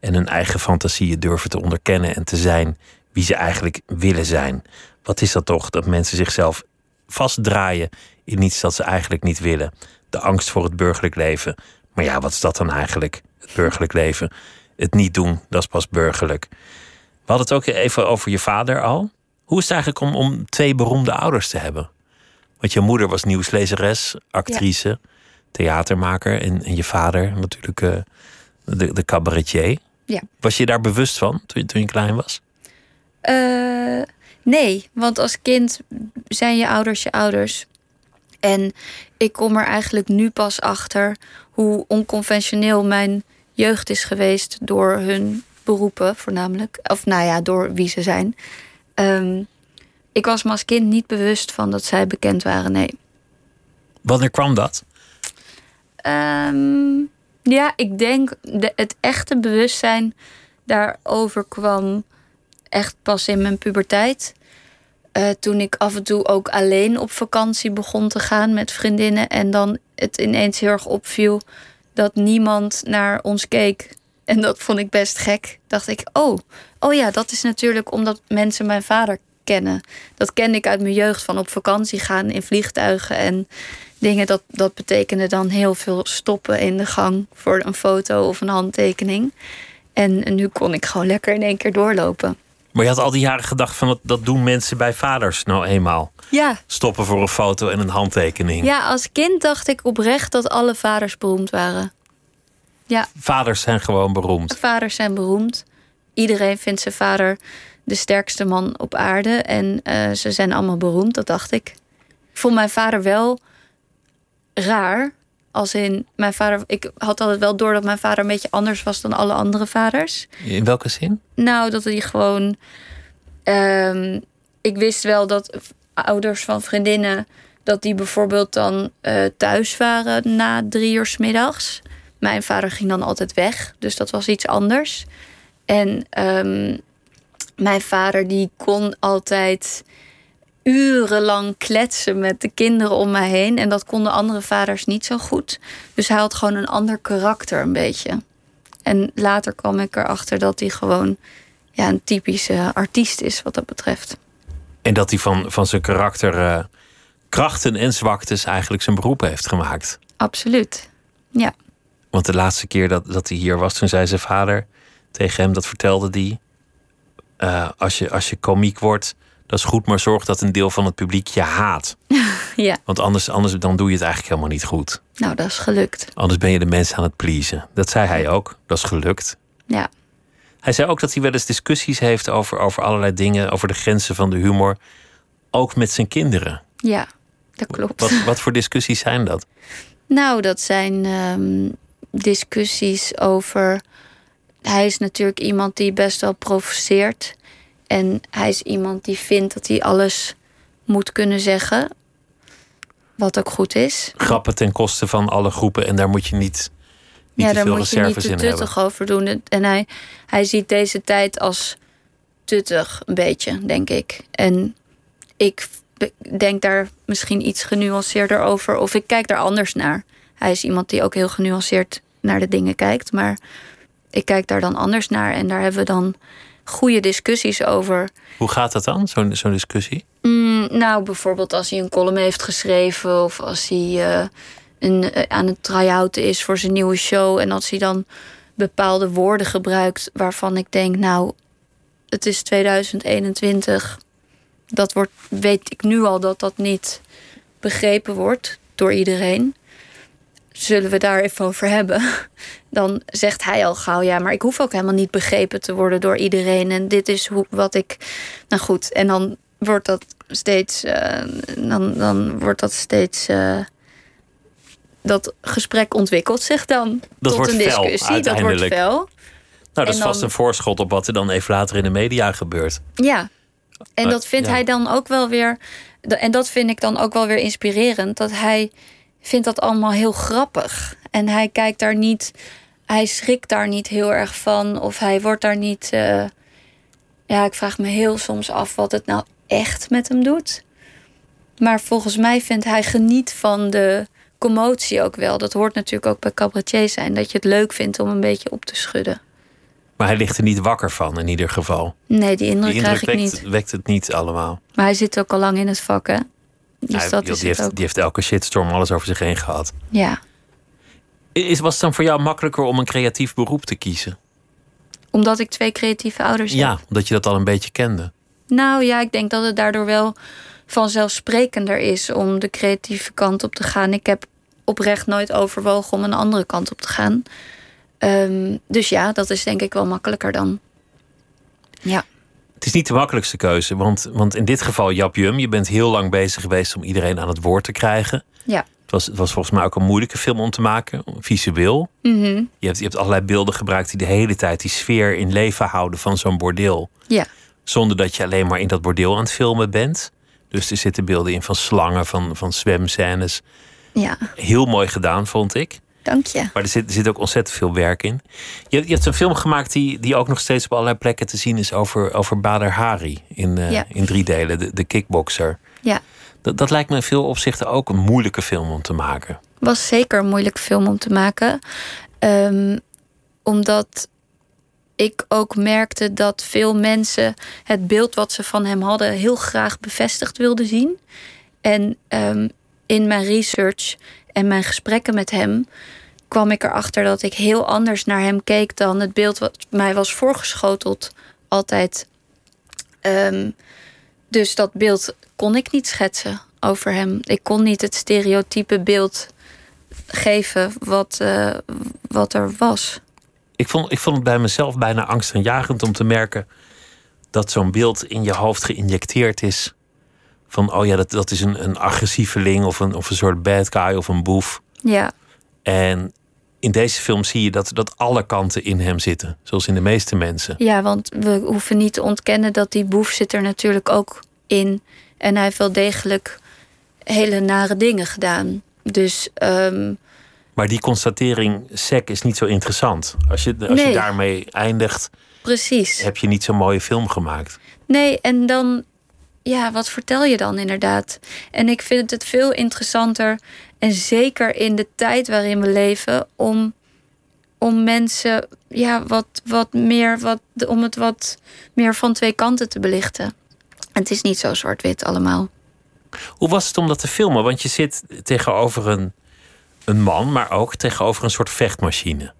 En hun eigen fantasieën durven te onderkennen en te zijn wie ze eigenlijk willen zijn. Wat is dat toch? Dat mensen zichzelf vastdraaien in iets dat ze eigenlijk niet willen. De angst voor het burgerlijk leven. Maar ja, wat is dat dan eigenlijk? Het burgerlijk leven. Het niet doen, dat is pas burgerlijk. We hadden het ook even over je vader al. Hoe is het eigenlijk om, om twee beroemde ouders te hebben? Want je moeder was nieuwslezeres, actrice, theatermaker. En, en je vader natuurlijk eh, de, de cabaretier. Ja. Was je daar bewust van toen, je- toen je klein was? Eh, nee, want als kind zijn je ouders je ouders. En ik kom er eigenlijk nu pas achter hoe onconventioneel mijn jeugd is geweest door hun beroepen, voornamelijk. Of nou ja, door wie ze zijn. Ehm, ik was me als kind niet bewust van dat zij bekend waren, nee. Wanneer kwam dat? Ehm, ja, ik denk de, het echte bewustzijn daarover kwam echt pas in mijn puberteit. Eh, toen ik af en toe ook alleen op vakantie begon te gaan met vriendinnen. En dan het ineens heel erg opviel dat niemand naar ons keek En dat vond ik best gek. Dacht ik, oh, oh ja, dat is natuurlijk omdat mensen mijn vader kennen. Dat kende ik uit mijn jeugd van op vakantie gaan in vliegtuigen en dingen. Dat, dat betekende dan heel veel stoppen in de gang voor een foto of een handtekening. En nu kon ik gewoon lekker in één keer doorlopen. Maar je had al die jaren gedacht van dat, dat doen mensen bij vaders nou eenmaal. Ja. Stoppen voor een foto en een handtekening. Ja, als kind dacht ik oprecht dat alle vaders beroemd waren. Ja. Vaders zijn gewoon beroemd. Vaders zijn beroemd. Iedereen vindt zijn vader de sterkste man op aarde. En uh, ze zijn allemaal beroemd, dat dacht ik. Ik vond mijn vader wel raar. Als in, mijn vader, ik had altijd wel door dat mijn vader een beetje anders was dan alle andere vaders. In welke zin? Nou, dat hij gewoon. Um, ik wist wel dat ouders van vriendinnen. dat die bijvoorbeeld dan uh, thuis waren na drie uur s middags. Mijn vader ging dan altijd weg, dus dat was iets anders. En um, mijn vader die kon altijd urenlang kletsen met de kinderen om mij heen. En dat konden andere vaders niet zo goed. Dus hij had gewoon een ander karakter een beetje. En later kwam ik erachter dat hij gewoon ja, een typische artiest is wat dat betreft. En dat hij van, van zijn karakter uh, krachten en zwaktes eigenlijk zijn beroep heeft gemaakt. Absoluut, ja. Want de laatste keer dat, dat hij hier was, toen zei zijn vader tegen hem, dat vertelde hij... Uh, als, je, als je komiek wordt, dat is goed, maar zorg dat een deel van het publiek je haat. ja. Want anders, anders dan doe je het eigenlijk helemaal niet goed. Nou, dat is gelukt. Anders ben je de mensen aan het pleasen. Dat zei hij ook. Dat is gelukt. Ja. Hij zei ook dat hij wel eens discussies heeft over, over allerlei dingen, over de grenzen van de humor. Ook met zijn kinderen. Ja, dat klopt. Wat, wat voor discussies zijn dat? Nou, dat zijn um, discussies over. Hij is natuurlijk iemand die best wel provoceert. En hij is iemand die vindt dat hij alles moet kunnen zeggen. Wat ook goed is. Grappen ten koste van alle groepen en daar moet je niet. niet ja, te daar veel moet je niet te tuttig over doen. En hij, hij ziet deze tijd als tuttig, een beetje, denk ik. En ik denk daar misschien iets genuanceerder over. Of ik kijk daar anders naar. Hij is iemand die ook heel genuanceerd naar de dingen kijkt. Maar ik kijk daar dan anders naar. En daar hebben we dan goede discussies over. Hoe gaat dat dan, zo'n zo'n discussie? Mm, nou, bijvoorbeeld als hij een column heeft geschreven of als hij uh, een, uh, aan het try-out is voor zijn nieuwe show en als hij dan bepaalde woorden gebruikt waarvan ik denk, nou, het is 2021. Dat wordt, weet ik nu al dat dat niet begrepen wordt door iedereen zullen we daar even over hebben? Dan zegt hij al gauw, ja, maar ik hoef ook helemaal niet begrepen te worden door iedereen. En dit is hoe, wat ik. Nou goed, en dan wordt dat steeds. Uh, dan, dan wordt dat steeds. Uh, dat gesprek ontwikkelt zich dan dat tot een discussie. dat wordt fel. Nou, dat is dan, vast een voorschot op wat er dan even later in de media gebeurt. Ja, en dat vindt ja. hij dan ook wel weer. En dat vind ik dan ook wel weer inspirerend. Dat hij vindt dat allemaal heel grappig. En hij kijkt daar niet, hij schrikt daar niet heel erg van. Of hij wordt daar niet. Uh, ja, ik vraag me heel soms af wat het nou echt met hem doet. Maar volgens mij vindt hij geniet van de commotie ook wel. Dat hoort natuurlijk ook bij cabaretier zijn. Dat je het leuk vindt om een beetje op te schudden. Maar hij ligt er niet wakker van in ieder geval. Nee, die indruk, die indruk krijg ik wekt, niet. wekt het niet allemaal. Maar hij zit ook al lang in het vak, hè? Dus Ja, dat joh, is die, het heeft, ook. die heeft elke shitstorm alles over zich heen gehad. Ja, Is, was het dan voor jou makkelijker om een creatief beroep te kiezen? omdat ik twee creatieve ouders heb. Ja, omdat je dat al een beetje kende. Nou ja, ik denk dat het daardoor wel vanzelfsprekender is om de creatieve kant op te gaan. Ik heb oprecht nooit overwogen om een andere kant op te gaan. Ehm, dus ja, dat is denk ik wel makkelijker dan. Ja, Het is niet de makkelijkste keuze, want, want in dit geval Jap Jum, je bent heel lang bezig geweest om iedereen aan het woord te krijgen. ja. Het was, het was volgens mij ook een moeilijke film om te maken, visueel. Mhm. Je hebt, je hebt allerlei beelden gebruikt die de hele tijd die sfeer in leven houden van zo'n bordeel. Ja, Zonder dat je alleen maar in dat bordeel aan het filmen bent. Dus er zitten beelden in van slangen, van, van zwemscènes. ja. Heel mooi gedaan, vond ik. Dank je. Maar er zit, er zit ook ontzettend veel werk in. Je, je hebt een film gemaakt die, die ook nog steeds op allerlei plekken te zien is over, over Bader Hari in, eh, Ja. in drie delen, de, de kickboxer. Ja, Dat, dat lijkt me in veel opzichten ook een moeilijke film om te maken. was zeker een moeilijke film om te maken. Ehm, omdat ik ook merkte dat veel mensen het beeld wat ze van hem hadden heel graag bevestigd wilden zien. En ehm, in mijn research en mijn gesprekken met hem kwam ik erachter dat ik heel anders naar hem keek dan het beeld wat mij was voorgeschoteld altijd. Ehm, dus dat beeld kon ik niet schetsen over hem. Ik kon niet het stereotype beeld geven wat, uh, wat er was. Ik vond, ik vond het bij mezelf bijna angstaanjagend om te merken dat zo'n beeld in je hoofd geïnjecteerd is. Van, oh ja, dat, dat is een, een agressieveling of een, of een soort bad guy of een boef. Ja. En in deze film zie je dat, dat alle kanten in hem zitten. Zoals in de meeste mensen. Ja, want we hoeven niet te ontkennen dat die boef zit er natuurlijk ook in. En hij heeft wel degelijk hele nare dingen gedaan. Dus. Ehm, maar die constatering sec is niet zo interessant. Als je, als je daarmee eindigt. Precies. Heb je niet zo'n mooie film gemaakt. Nee, en dan. Ja, wat vertel je dan inderdaad? En ik vind het veel interessanter. En zeker in de tijd waarin we leven. Om, om mensen. Ja, wat, wat meer. Wat, om het wat meer van twee kanten te belichten. Het is niet zo zwart-wit allemaal. Hoe was het om dat te filmen? Want je zit tegenover een, een man, maar ook tegenover een soort vechtmachine.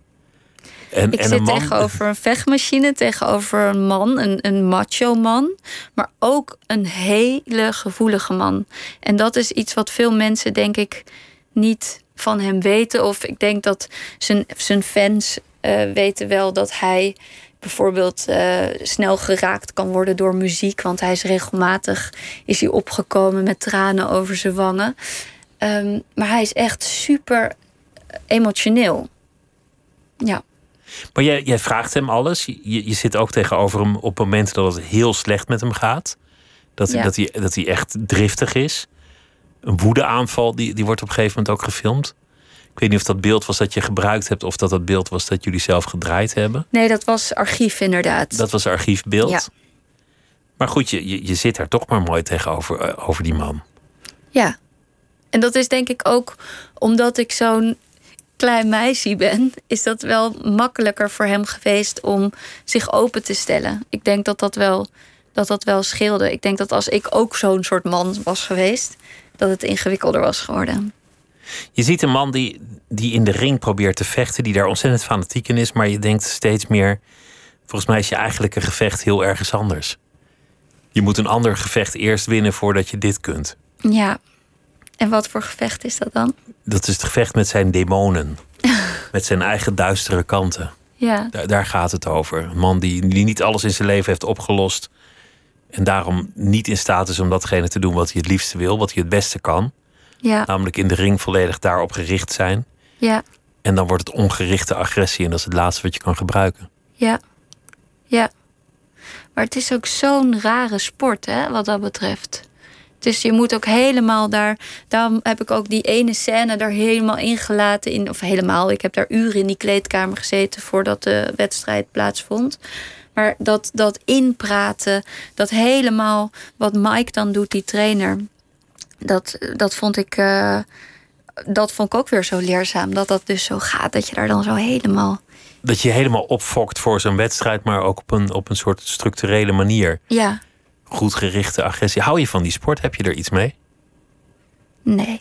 En, ik en zit man... tegenover een vechtmachine, tegenover een man, een, een macho man, maar ook een hele gevoelige man. En dat is iets wat veel mensen, denk ik, niet van hem weten. Of ik denk dat zijn, zijn fans uh, weten wel dat hij bijvoorbeeld uh, snel geraakt kan worden door muziek. Want hij is regelmatig is hij opgekomen met tranen over zijn wangen. Um, maar hij is echt super emotioneel. Ja. Maar jij, jij vraagt hem alles. Je, je zit ook tegenover hem op momenten dat het heel slecht met hem gaat. Dat, ja. dat, hij, dat hij echt driftig is. Een woedeaanval, die, die wordt op een gegeven moment ook gefilmd. Ik weet niet of dat beeld was dat je gebruikt hebt of dat dat beeld was dat jullie zelf gedraaid hebben. Nee, dat was archief inderdaad. Dat was archiefbeeld. Ja. Maar goed, je, je, je zit daar toch maar mooi tegenover uh, over die man. Ja. En dat is denk ik ook omdat ik zo'n klein meisje ben, is dat wel makkelijker voor hem geweest om zich open te stellen. Ik denk dat dat wel, dat dat wel scheelde. Ik denk dat als ik ook zo'n soort man was geweest, dat het ingewikkelder was geworden. Je ziet een man die, die in de ring probeert te vechten, die daar ontzettend fanatiek in is, maar je denkt steeds meer: volgens mij is je eigenlijke gevecht heel ergens anders. Je moet een ander gevecht eerst winnen voordat je dit kunt. Ja. En wat voor gevecht is dat dan? Dat is het gevecht met zijn demonen. met zijn eigen duistere kanten. Ja. Daar, daar gaat het over. Een man die, die niet alles in zijn leven heeft opgelost. En daarom niet in staat is om datgene te doen wat hij het liefste wil, wat hij het beste kan. Ja. Namelijk in de ring volledig daarop gericht zijn. Ja. En dan wordt het ongerichte agressie en dat is het laatste wat je kan gebruiken. Ja. Ja. Maar het is ook zo'n rare sport, hè, wat dat betreft. Dus je moet ook helemaal daar. Daarom heb ik ook die ene scène daar helemaal ingelaten. In, of helemaal, ik heb daar uren in die kleedkamer gezeten voordat de wedstrijd plaatsvond. Maar dat, dat inpraten, dat helemaal wat Mike dan doet, die trainer dat, dat vond ik. Uh, dat vond ik ook weer zo leerzaam. Dat dat dus zo gaat. Dat je daar dan zo helemaal. Dat je helemaal opfokt voor zo'n wedstrijd, maar ook op een, op een soort structurele manier. Ja. Goed gerichte agressie. Hou je van die sport? Heb je er iets mee? Nee,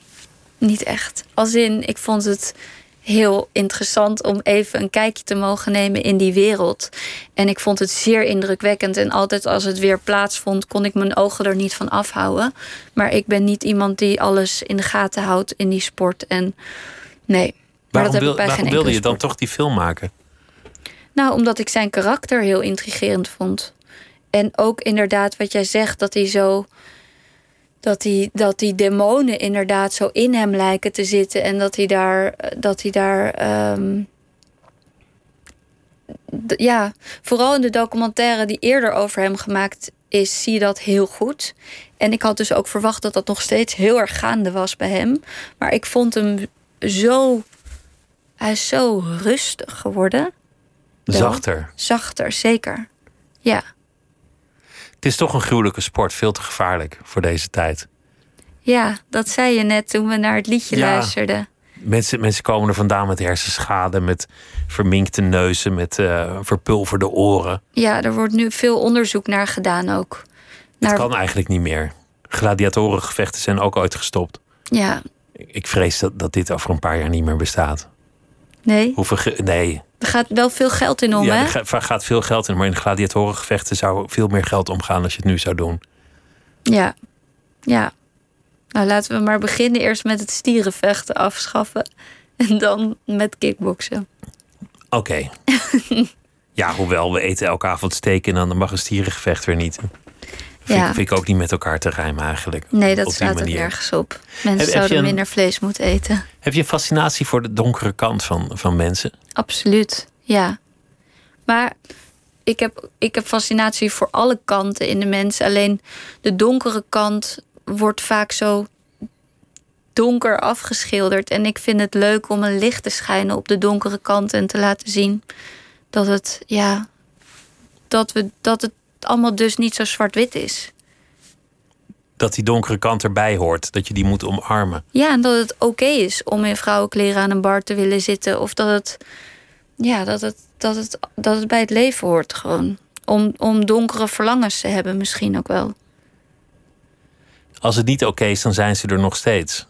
niet echt. Als in, ik vond het heel interessant om even een kijkje te mogen nemen in die wereld. En ik vond het zeer indrukwekkend. En altijd als het weer plaatsvond, kon ik mijn ogen er niet van afhouden. Maar ik ben niet iemand die alles in de gaten houdt in die sport. En nee. Maar waarom dat wilde je dan toch die film maken? Nou, omdat ik zijn karakter heel intrigerend vond. En ook inderdaad wat jij zegt, dat hij zo dat die, dat die demonen inderdaad zo in hem lijken te zitten. En dat hij daar. Dat hij daar ehm, ja, vooral in de documentaire die eerder over hem gemaakt is, zie je dat heel goed. En ik had dus ook verwacht dat dat nog steeds heel erg gaande was bij hem. Maar ik vond hem zo. Hij is zo rustig geworden. Zachter. zachter, zeker. Ja. Het is toch een gruwelijke sport, veel te gevaarlijk voor deze tijd. Ja, dat zei je net toen we naar het liedje luisterden. Mensen, mensen komen er vandaan met hersenschade, met verminkte neuzen, met uh, verpulverde oren. Ja, er wordt nu veel onderzoek naar gedaan ook. Naar... Het kan eigenlijk niet meer. Gladiatorengevechten zijn ook ooit gestopt. Ja. Ik vrees dat, dat dit over een paar jaar niet meer bestaat. Nee? Hoeveel nee. Er gaat wel veel geld in om, ja, hè? er gaat veel geld in. Maar in gladiatorengevechten zou veel meer geld omgaan als je het nu zou doen. Ja. Ja. Nou, laten we maar beginnen eerst met het stierenvechten afschaffen. En dan met kickboksen. Oké. ja, hoewel we eten elke avond steken en dan mag een stierengevecht weer niet. Vind, ja. ik, vind ik ook niet met elkaar te rijmen eigenlijk. Nee, dat staat er nergens op. Mensen zouden minder vlees moeten eten. Heb je een fascinatie voor de donkere kant van, van mensen? Absoluut, ja. Maar ik heb, ik heb fascinatie voor alle kanten in de mens. Alleen de donkere kant wordt vaak zo donker afgeschilderd. En ik vind het leuk om een licht te schijnen op de donkere kant en te laten zien dat het, ja, dat we, dat het allemaal dus niet zo zwart-wit is. Dat die donkere kant erbij hoort, dat je die moet omarmen. Ja, en dat het oké is om in vrouwenkleren aan een bar te willen zitten. Of dat het, ja, dat het, dat het, dat het bij het leven hoort gewoon. Om, om donkere verlangens te hebben misschien ook wel. Als het niet oké is, dan zijn ze er nog steeds.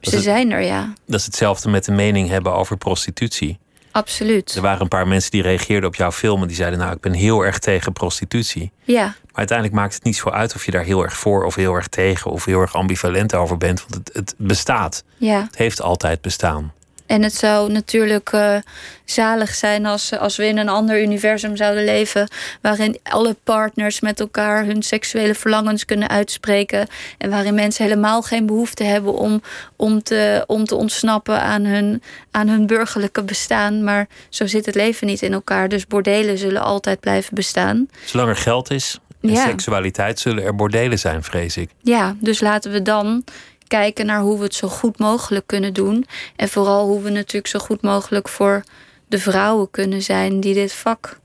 ze zijn er, ja. Dat is hetzelfde met de mening hebben over prostitutie. Absoluut. Er waren een paar mensen die reageerden op jouw film en die zeiden: Nou, ik ben heel erg tegen prostitutie. Ja. Maar uiteindelijk maakt het niet zo uit of je daar heel erg voor of heel erg tegen of heel erg ambivalent over bent, want het, het bestaat. Ja. Het heeft altijd bestaan. En het zou natuurlijk uh, zalig zijn als, als we in een ander universum zouden leven. waarin alle partners met elkaar hun seksuele verlangens kunnen uitspreken. En waarin mensen helemaal geen behoefte hebben om, om, te, om te ontsnappen aan hun, aan hun burgerlijke bestaan. Maar zo zit het leven niet in elkaar. Dus bordelen zullen altijd blijven bestaan. Zolang er geld is en seksualiteit, zullen er bordelen zijn, vrees ik. Ja, dus laten we dan kijken naar hoe we het zo goed mogelijk kunnen doen. En vooral hoe we natuurlijk zo goed mogelijk voor de vrouwen kunnen zijn die dit vak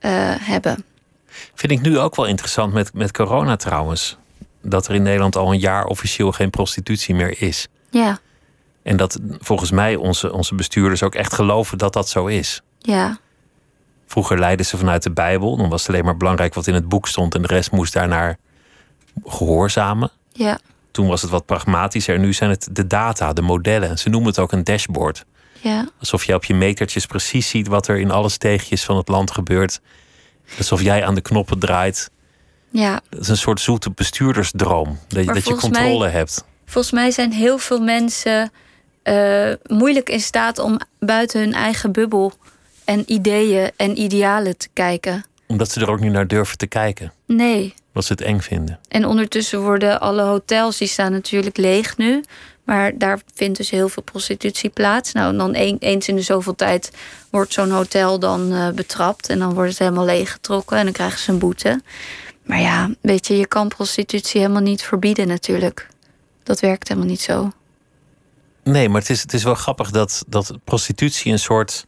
uh, hebben. Vind ik nu ook wel interessant met, met corona trouwens. Dat er in Nederland al een jaar officieel geen prostitutie meer is. Ja. En dat volgens mij onze, onze bestuurders ook echt geloven dat dat zo is. Ja. Vroeger leidden ze vanuit de Bijbel. Dan was het alleen maar belangrijk wat in het boek stond. En de rest moest daarnaar gehoorzamen. Ja. Toen was het wat pragmatischer. Nu zijn het de data, de modellen. Ze noemen het ook een dashboard. Ja. Alsof je op je metertjes precies ziet wat er in alle steegjes van het land gebeurt. Alsof jij aan de knoppen draait. Ja. Dat is een soort zoete bestuurdersdroom. Dat, dat je controle hebt. Volgens mij zijn heel veel mensen uh, moeilijk in staat om buiten hun eigen bubbel en ideeën en idealen te kijken. Omdat ze er ook niet naar durven te kijken. Nee. Wat ze het eng vinden. En ondertussen worden alle hotels, die staan natuurlijk leeg nu. Maar daar vindt dus heel veel prostitutie plaats. Nou, en dan eens in de zoveel tijd wordt zo'n hotel dan uh, betrapt. En dan wordt het helemaal leeggetrokken en dan krijgen ze een boete. Maar ja, weet je, je kan prostitutie helemaal niet verbieden natuurlijk. Dat werkt helemaal niet zo. Nee, maar het is, het is wel grappig dat, dat prostitutie een soort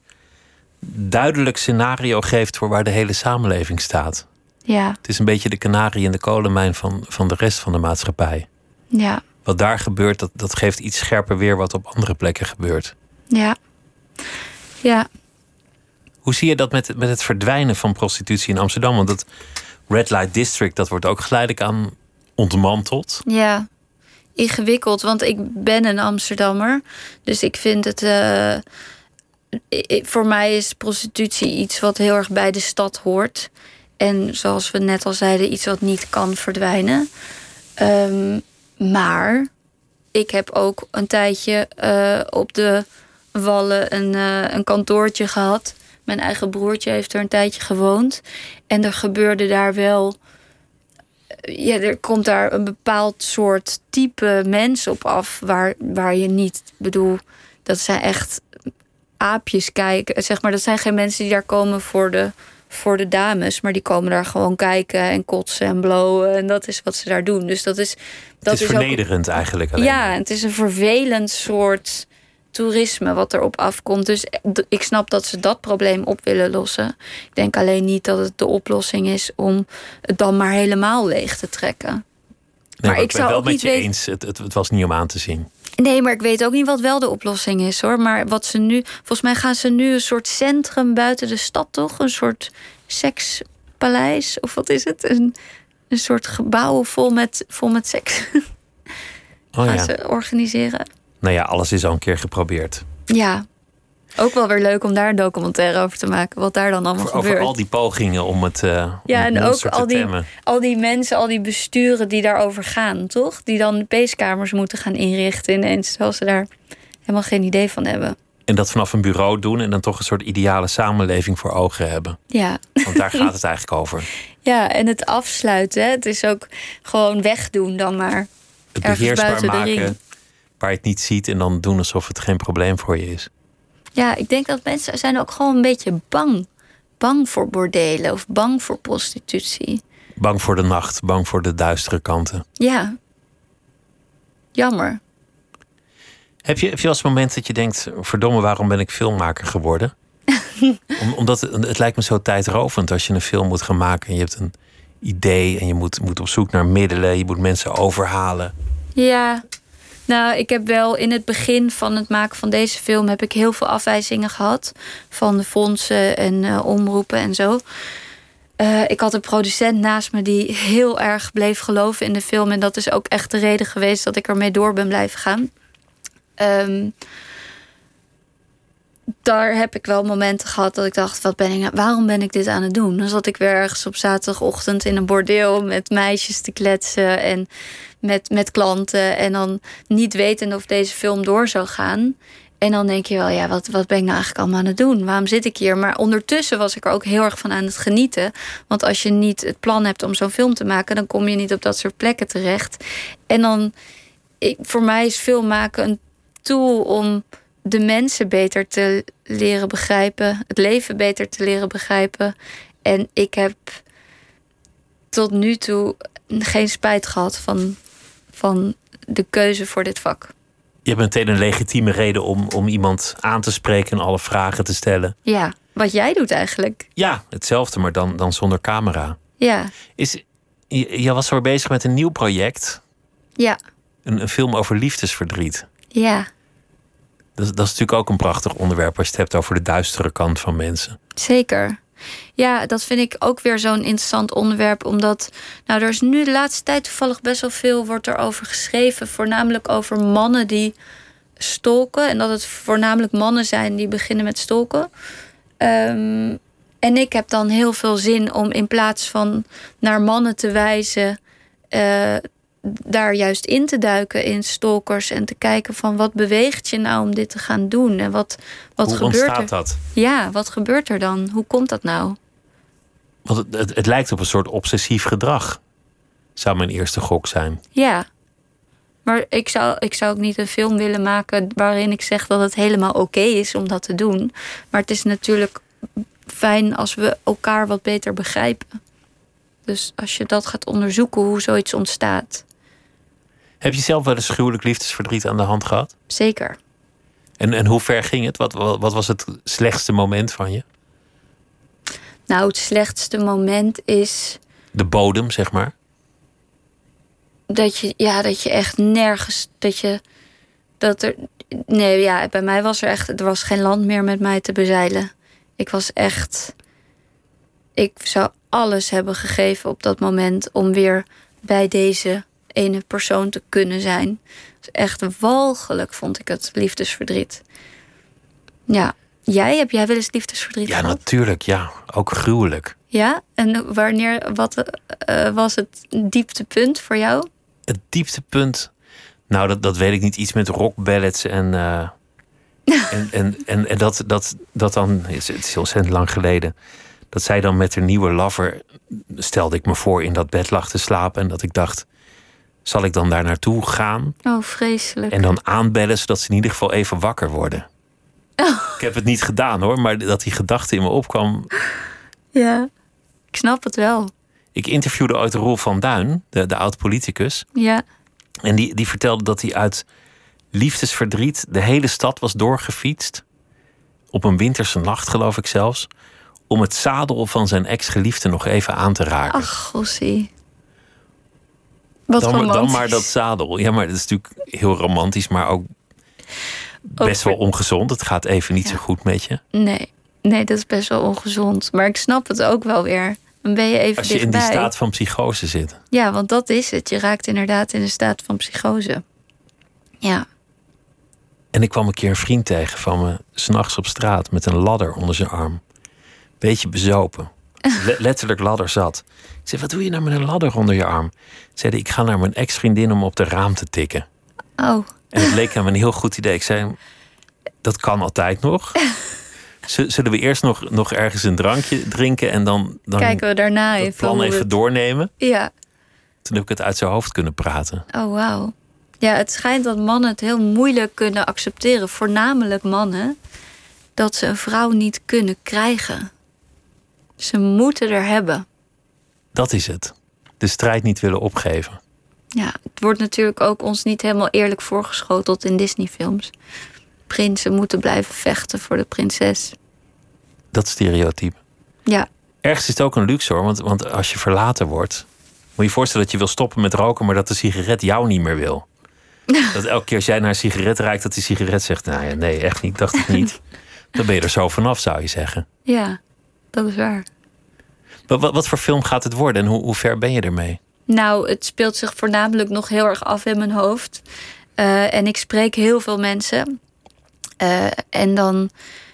duidelijk scenario geeft voor waar de hele samenleving staat. Ja. Het is een beetje de kanarie in de kolenmijn van, van de rest van de maatschappij. Ja. Wat daar gebeurt, dat, dat geeft iets scherper weer wat op andere plekken gebeurt. Ja. Ja. Hoe zie je dat met, met het verdwijnen van prostitutie in Amsterdam? Want dat Red Light District, dat wordt ook geleidelijk aan ontmanteld. Ja, ingewikkeld, want ik ben een Amsterdammer. Dus ik vind het. Uh, voor mij is prostitutie iets wat heel erg bij de stad hoort. En zoals we net al zeiden, iets wat niet kan verdwijnen. Um, maar ik heb ook een tijdje uh, op de Wallen een, uh, een kantoortje gehad. Mijn eigen broertje heeft er een tijdje gewoond. En er gebeurde daar wel. Ja, er komt daar een bepaald soort type mens op af. Waar, waar je niet. bedoel, dat zijn echt aapjes kijken. Zeg maar, dat zijn geen mensen die daar komen voor de voor de dames. Maar die komen daar gewoon kijken en kotsen en blowen. En dat is wat ze daar doen. Dus dat is. Dat het is, vernederend eigenlijk. Alleen. Ja, het is een vervelend soort toerisme wat erop afkomt. Dus ik snap dat ze dat probleem op willen lossen. Ik denk alleen niet dat het de oplossing is om het dan maar helemaal leeg te trekken. Nee, maar, ik zou wel met je eens. Het, het, het, was niet om aan te zien. Nee, maar ik weet ook niet wat wel de oplossing is hoor. Maar wat ze nu. Volgens mij gaan ze nu een soort centrum buiten de stad, toch? Een soort sekspaleis. Of wat is het? Een, een soort gebouw vol met, vol met seks. Oh gaan ja. ze organiseren. Nou ja, alles is al een keer geprobeerd. Ja. Ook wel weer leuk om daar een documentaire over te maken. Wat daar dan allemaal Over, over gebeurt. al die pogingen om het. om Ja, en ook al die, temmen. al die mensen, al die besturen die daarover gaan, toch? Die dan peeskamers moeten gaan inrichten ineens. Terwijl ze daar helemaal geen idee van hebben. En dat vanaf een bureau doen en dan toch een soort ideale samenleving voor ogen hebben. Ja. Want daar gaat het eigenlijk over. Ja, en het afsluiten. Hè? Het is ook gewoon wegdoen dan maar. Het beheersbaar maken waar je het niet ziet en dan doen alsof het geen probleem voor je is. Ja, ik denk dat mensen zijn ook gewoon een beetje bang. Bang voor bordelen of bang voor prostitutie. Bang voor de nacht, bang voor de duistere kanten. Ja. Jammer. Heb je, heb je een moment dat je denkt: verdomme, waarom ben ik filmmaker geworden? Om, omdat het, het lijkt me zo tijdrovend als je een film moet gaan maken en je hebt een idee en je moet, moet op zoek naar middelen, je moet mensen overhalen. Ja, nou, ik heb wel in het begin van het maken van deze film heb ik heel veel afwijzingen gehad van de fondsen en eh, omroepen en zo. Eh, ik had een producent naast me die heel erg bleef geloven in de film. En dat is ook echt de reden geweest dat ik ermee door ben blijven gaan. Ehm, daar heb ik wel momenten gehad dat ik dacht: wat ben ik nou, waarom ben ik dit aan het doen? Dan zat ik weer ergens op zaterdagochtend in een bordeel met meisjes te kletsen en met, met klanten. En dan niet wetende of deze film door zou gaan. En dan denk je wel, ja, wat, wat ben ik nou eigenlijk allemaal aan het doen? Waarom zit ik hier? Maar ondertussen was ik er ook heel erg van aan het genieten. Want als je niet het plan hebt om zo'n film te maken, dan kom je niet op dat soort plekken terecht. En dan, ik, voor mij is film maken een tool om de mensen beter te leren begrijpen, het leven beter te leren begrijpen. En ik heb tot nu toe geen spijt gehad van, van de keuze voor dit vak. Je hebt meteen een legitieme reden om, om iemand aan te spreken en alle vragen te stellen. Ja, wat jij doet eigenlijk. Ja, hetzelfde, maar dan, dan zonder camera. Ja, Is, je, je was weer bezig met een nieuw project, ja, een, een film over liefdesverdriet. ja, Dat, dat is natuurlijk ook een prachtig onderwerp als je het hebt over de duistere kant van mensen. zeker. Ja, dat vind ik ook weer zo'n interessant onderwerp. Omdat, nou, er is nu de laatste tijd toevallig best wel veel wordt er over geschreven. Voornamelijk over mannen die stolken. En dat het voornamelijk mannen zijn die beginnen met stolken. Ehm, en ik heb dan heel veel zin om in plaats van naar mannen te wijzen, eh, daar juist in te duiken in stalkers en te kijken van wat beweegt je nou om dit te gaan doen en wat, wat Hoe gebeurt ontstaat er? dat? Ja, wat gebeurt er dan? Hoe komt dat nou? Want het, het, het lijkt op een soort obsessief gedrag. Zou mijn eerste gok zijn. Ja. Maar ik zou, ik zou ook niet een film willen maken waarin ik zeg dat het helemaal oké is om dat te doen. Maar het is natuurlijk fijn als we elkaar wat beter begrijpen. Dus als je dat gaat onderzoeken hoe zoiets ontstaat. Heb je zelf wel eens gruwelijk liefdesverdriet aan de hand gehad? Zeker. En, en hoe ver ging het? Wat, wat, wat was het slechtste moment van je? Nou, het slechtste moment is De bodem, zeg maar. dat je, ja, dat je echt nergens, dat je, dat er, nee, ja, bij mij was er echt, er was geen land meer met mij te bezeilen. Ik was echt, ik zou alles hebben gegeven op dat moment om weer bij deze ene persoon te kunnen zijn. Dus echt walgelijk vond ik het liefdesverdriet. Ja, jij heb jij wel eens liefdesverdriet Ja, gehad? natuurlijk. Ja, ook gruwelijk. Ja, en wanneer, wat eh, was het dieptepunt voor jou? Het dieptepunt. Nou, dat, dat weet ik niet. Iets met rockballads en. eh, en, en, en, en dat, dat, dat dan. Het is, het is heel ontzettend lang geleden. Dat zij dan met haar nieuwe lover. stelde ik me voor in dat bed lag te slapen. En dat ik dacht. Zal ik dan daar naartoe gaan? Oh, vreselijk. En dan aanbellen zodat ze in ieder geval even wakker worden. Ik heb het niet gedaan hoor, maar dat die gedachte in me opkwam. Ja, ik snap het wel. Ik interviewde ooit Roel van Duin, de, de oud-politicus. Ja, En die, die vertelde dat hij uit liefdesverdriet de hele stad was doorgefietst. Op een winterse nacht, geloof ik zelfs. Om het zadel van zijn ex-geliefde nog even aan te raken. ach, gossie. Wat dan, maar- dan maar dat zadel. Ja, maar dat is natuurlijk heel romantisch, maar ook best wel ongezond. Het gaat even niet zo goed met je. Nee, nee, dat is best wel ongezond. Maar ik snap het ook wel weer. Dan ben je even Als je in die staat van psychose zit. Ja, want dat is het. Je raakt inderdaad in een staat van psychose. Ja, En ik kwam een keer een vriend tegen van me, s'nachts op straat met een ladder onder zijn arm. Beetje bezopen. Le- letterlijk ladder zat. Ik zei, wat doe je nou met een ladder onder je arm? Zei hij, ik ga naar mijn ex-vriendin om op de raam te tikken. oh, En het leek hem een heel goed idee. Ik zei, dat kan altijd nog. Zullen we eerst nog, nog ergens een drankje drinken en dan, dan kijken we daarna het even. plan even het- doornemen? Ja, Toen heb ik het uit zijn hoofd kunnen praten. oh wauw. Ja, het schijnt dat mannen het heel moeilijk kunnen accepteren. Voornamelijk mannen. Dat ze een vrouw niet kunnen krijgen. Ze moeten er hebben. Dat is het. De strijd niet willen opgeven. Ja, het wordt natuurlijk ook ons niet helemaal eerlijk voorgeschoteld in Disney-films. Prinsen moeten blijven vechten voor de prinses. Dat stereotype. Ja, Ergens is het ook een luxe hoor, want, want als je verlaten wordt, moet je je voorstellen dat je wil stoppen met roken, maar dat de sigaret jou niet meer wil. Dat elke keer als jij naar een sigaret ruikt, dat die sigaret zegt: Nou ja, nee, echt niet, dacht ik niet. Dan ben je er zo vanaf, zou je zeggen. ja, dat is waar. Wat, wat, wat voor film gaat het worden en hoe, hoe ver ben je ermee? Nou, het speelt zich voornamelijk nog heel erg af in mijn hoofd. Eh, en ik spreek heel veel mensen. Eh, en dan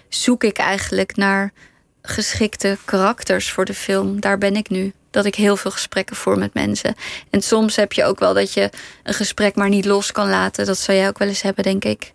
zoek ik eigenlijk naar geschikte karakters voor de film. Daar ben ik nu. Dat ik heel veel gesprekken voer met mensen. En soms heb je ook wel dat je een gesprek maar niet los kan laten. Dat zou jij ook wel eens hebben, denk ik.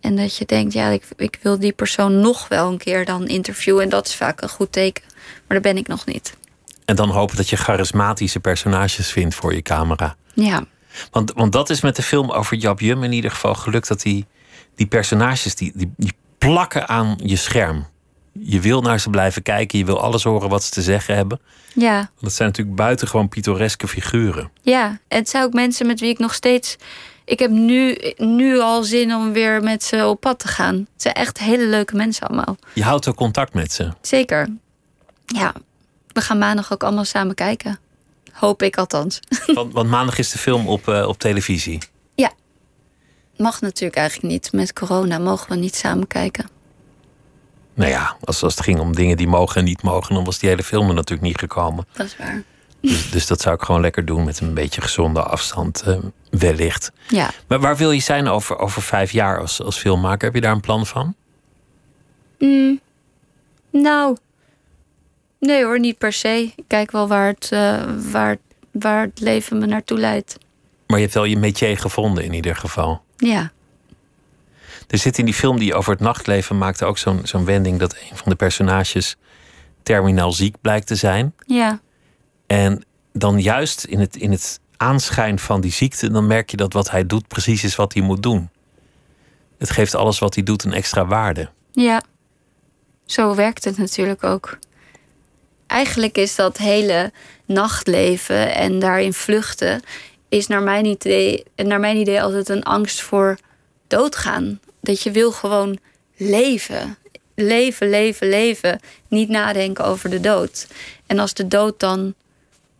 En dat je denkt, ja, ik, ik wil die persoon nog wel een keer dan interviewen. En dat is vaak een goed teken. Maar daar ben ik nog niet. En dan hopen dat je charismatische personages vindt voor je camera. Ja, Want, want dat is met de film over Jap Jum in ieder geval gelukt dat die, die personages die, die, die plakken aan je scherm. Je wil naar ze blijven kijken, je wil alles horen wat ze te zeggen hebben. ja. Want dat zijn natuurlijk buitengewoon pittoreske figuren. Ja, en het zijn ook mensen met wie ik nog steeds. Ik heb nu, nu al zin om weer met ze op pad te gaan. Het zijn echt hele leuke mensen allemaal. Je houdt ook contact met ze. Zeker. Ja, we gaan maandag ook allemaal samen kijken. Hoop ik althans. Want, want maandag is de film op, eh, op televisie. Mag natuurlijk eigenlijk niet. Met corona mogen we niet samen kijken. Nou ja, als, als het ging om dingen die mogen en niet mogen, dan was die hele film er natuurlijk niet gekomen. Dat is waar. Dus, dus dat zou ik gewoon lekker doen met een beetje gezonde afstand, eh, wellicht. Ja. Maar waar wil je zijn over, over vijf jaar als, als filmmaker? Heb je daar een plan van? Mm, nou, nee hoor, niet per se. Ik kijk wel waar het, eh, waar, waar het leven me naartoe leidt. Maar je hebt wel je métier gevonden in ieder geval. Ja. Er zit in die film die over het nachtleven maakte ook zo'n zo'n wending dat een van de personages terminaal ziek blijkt te zijn. Ja. En dan juist in het, in het aanschijn van die ziekte, dan merk je dat wat hij doet precies is wat hij moet doen. Het geeft alles wat hij doet een extra waarde. Ja, zo werkt het natuurlijk ook. Eigenlijk is dat hele nachtleven en daarin vluchten, is naar mijn idee, naar mijn idee altijd een angst voor doodgaan. Dat je wil gewoon leven. Leven, leven, leven. Niet nadenken over de dood. En als de dood dan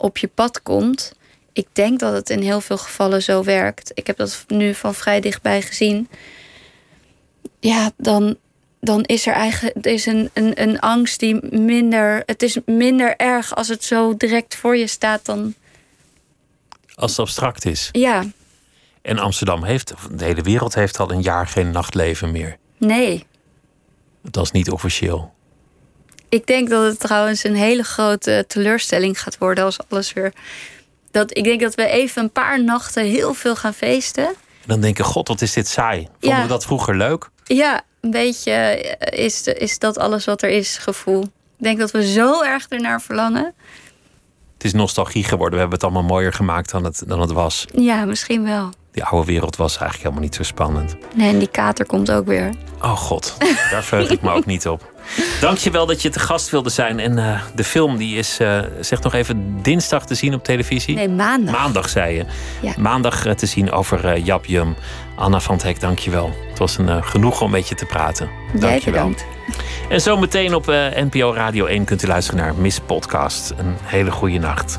op je pad komt, ik denk dat het in heel veel gevallen zo werkt. Ik heb dat nu van vrij dichtbij gezien. Ja, dan, dan is er eigenlijk is een, een, een angst die minder. Het is minder erg als het zo direct voor je staat dan. Als het abstract is. Ja, En Amsterdam heeft, de hele wereld heeft al een jaar geen nachtleven meer. nee. Dat is niet officieel. Ik denk dat het trouwens een hele grote teleurstelling gaat worden als alles weer. Dat, ik denk dat we even een paar nachten heel veel gaan feesten. En dan denken, god, wat is dit saai. Vonden Ja. we dat vroeger leuk? Ja, een beetje eh, is, is dat alles wat er is gevoel. Ik denk dat we zo erg ernaar verlangen. Het is nostalgie geworden. We hebben het allemaal mooier gemaakt dan het, dan het was. Ja, misschien wel. Die oude wereld was eigenlijk helemaal niet zo spannend. Nee, en die kater komt ook weer. Oh god, daar verheug ik me ook niet op. Dankjewel dat je te gast wilde zijn. En eh, de film die is, eh, zeg nog even, dinsdag te zien op televisie. Nee, maandag. Maandag, zei je. Ja. Maandag eh, te zien over Jap Jum. Anna van het Hek, dankjewel. Het was een eh, genoeg om met je te praten. Jij Dankjewel. bedankt. En zometeen op eh, NPO Radio 1 kunt u luisteren naar Miss Podcast. Een hele goede nacht.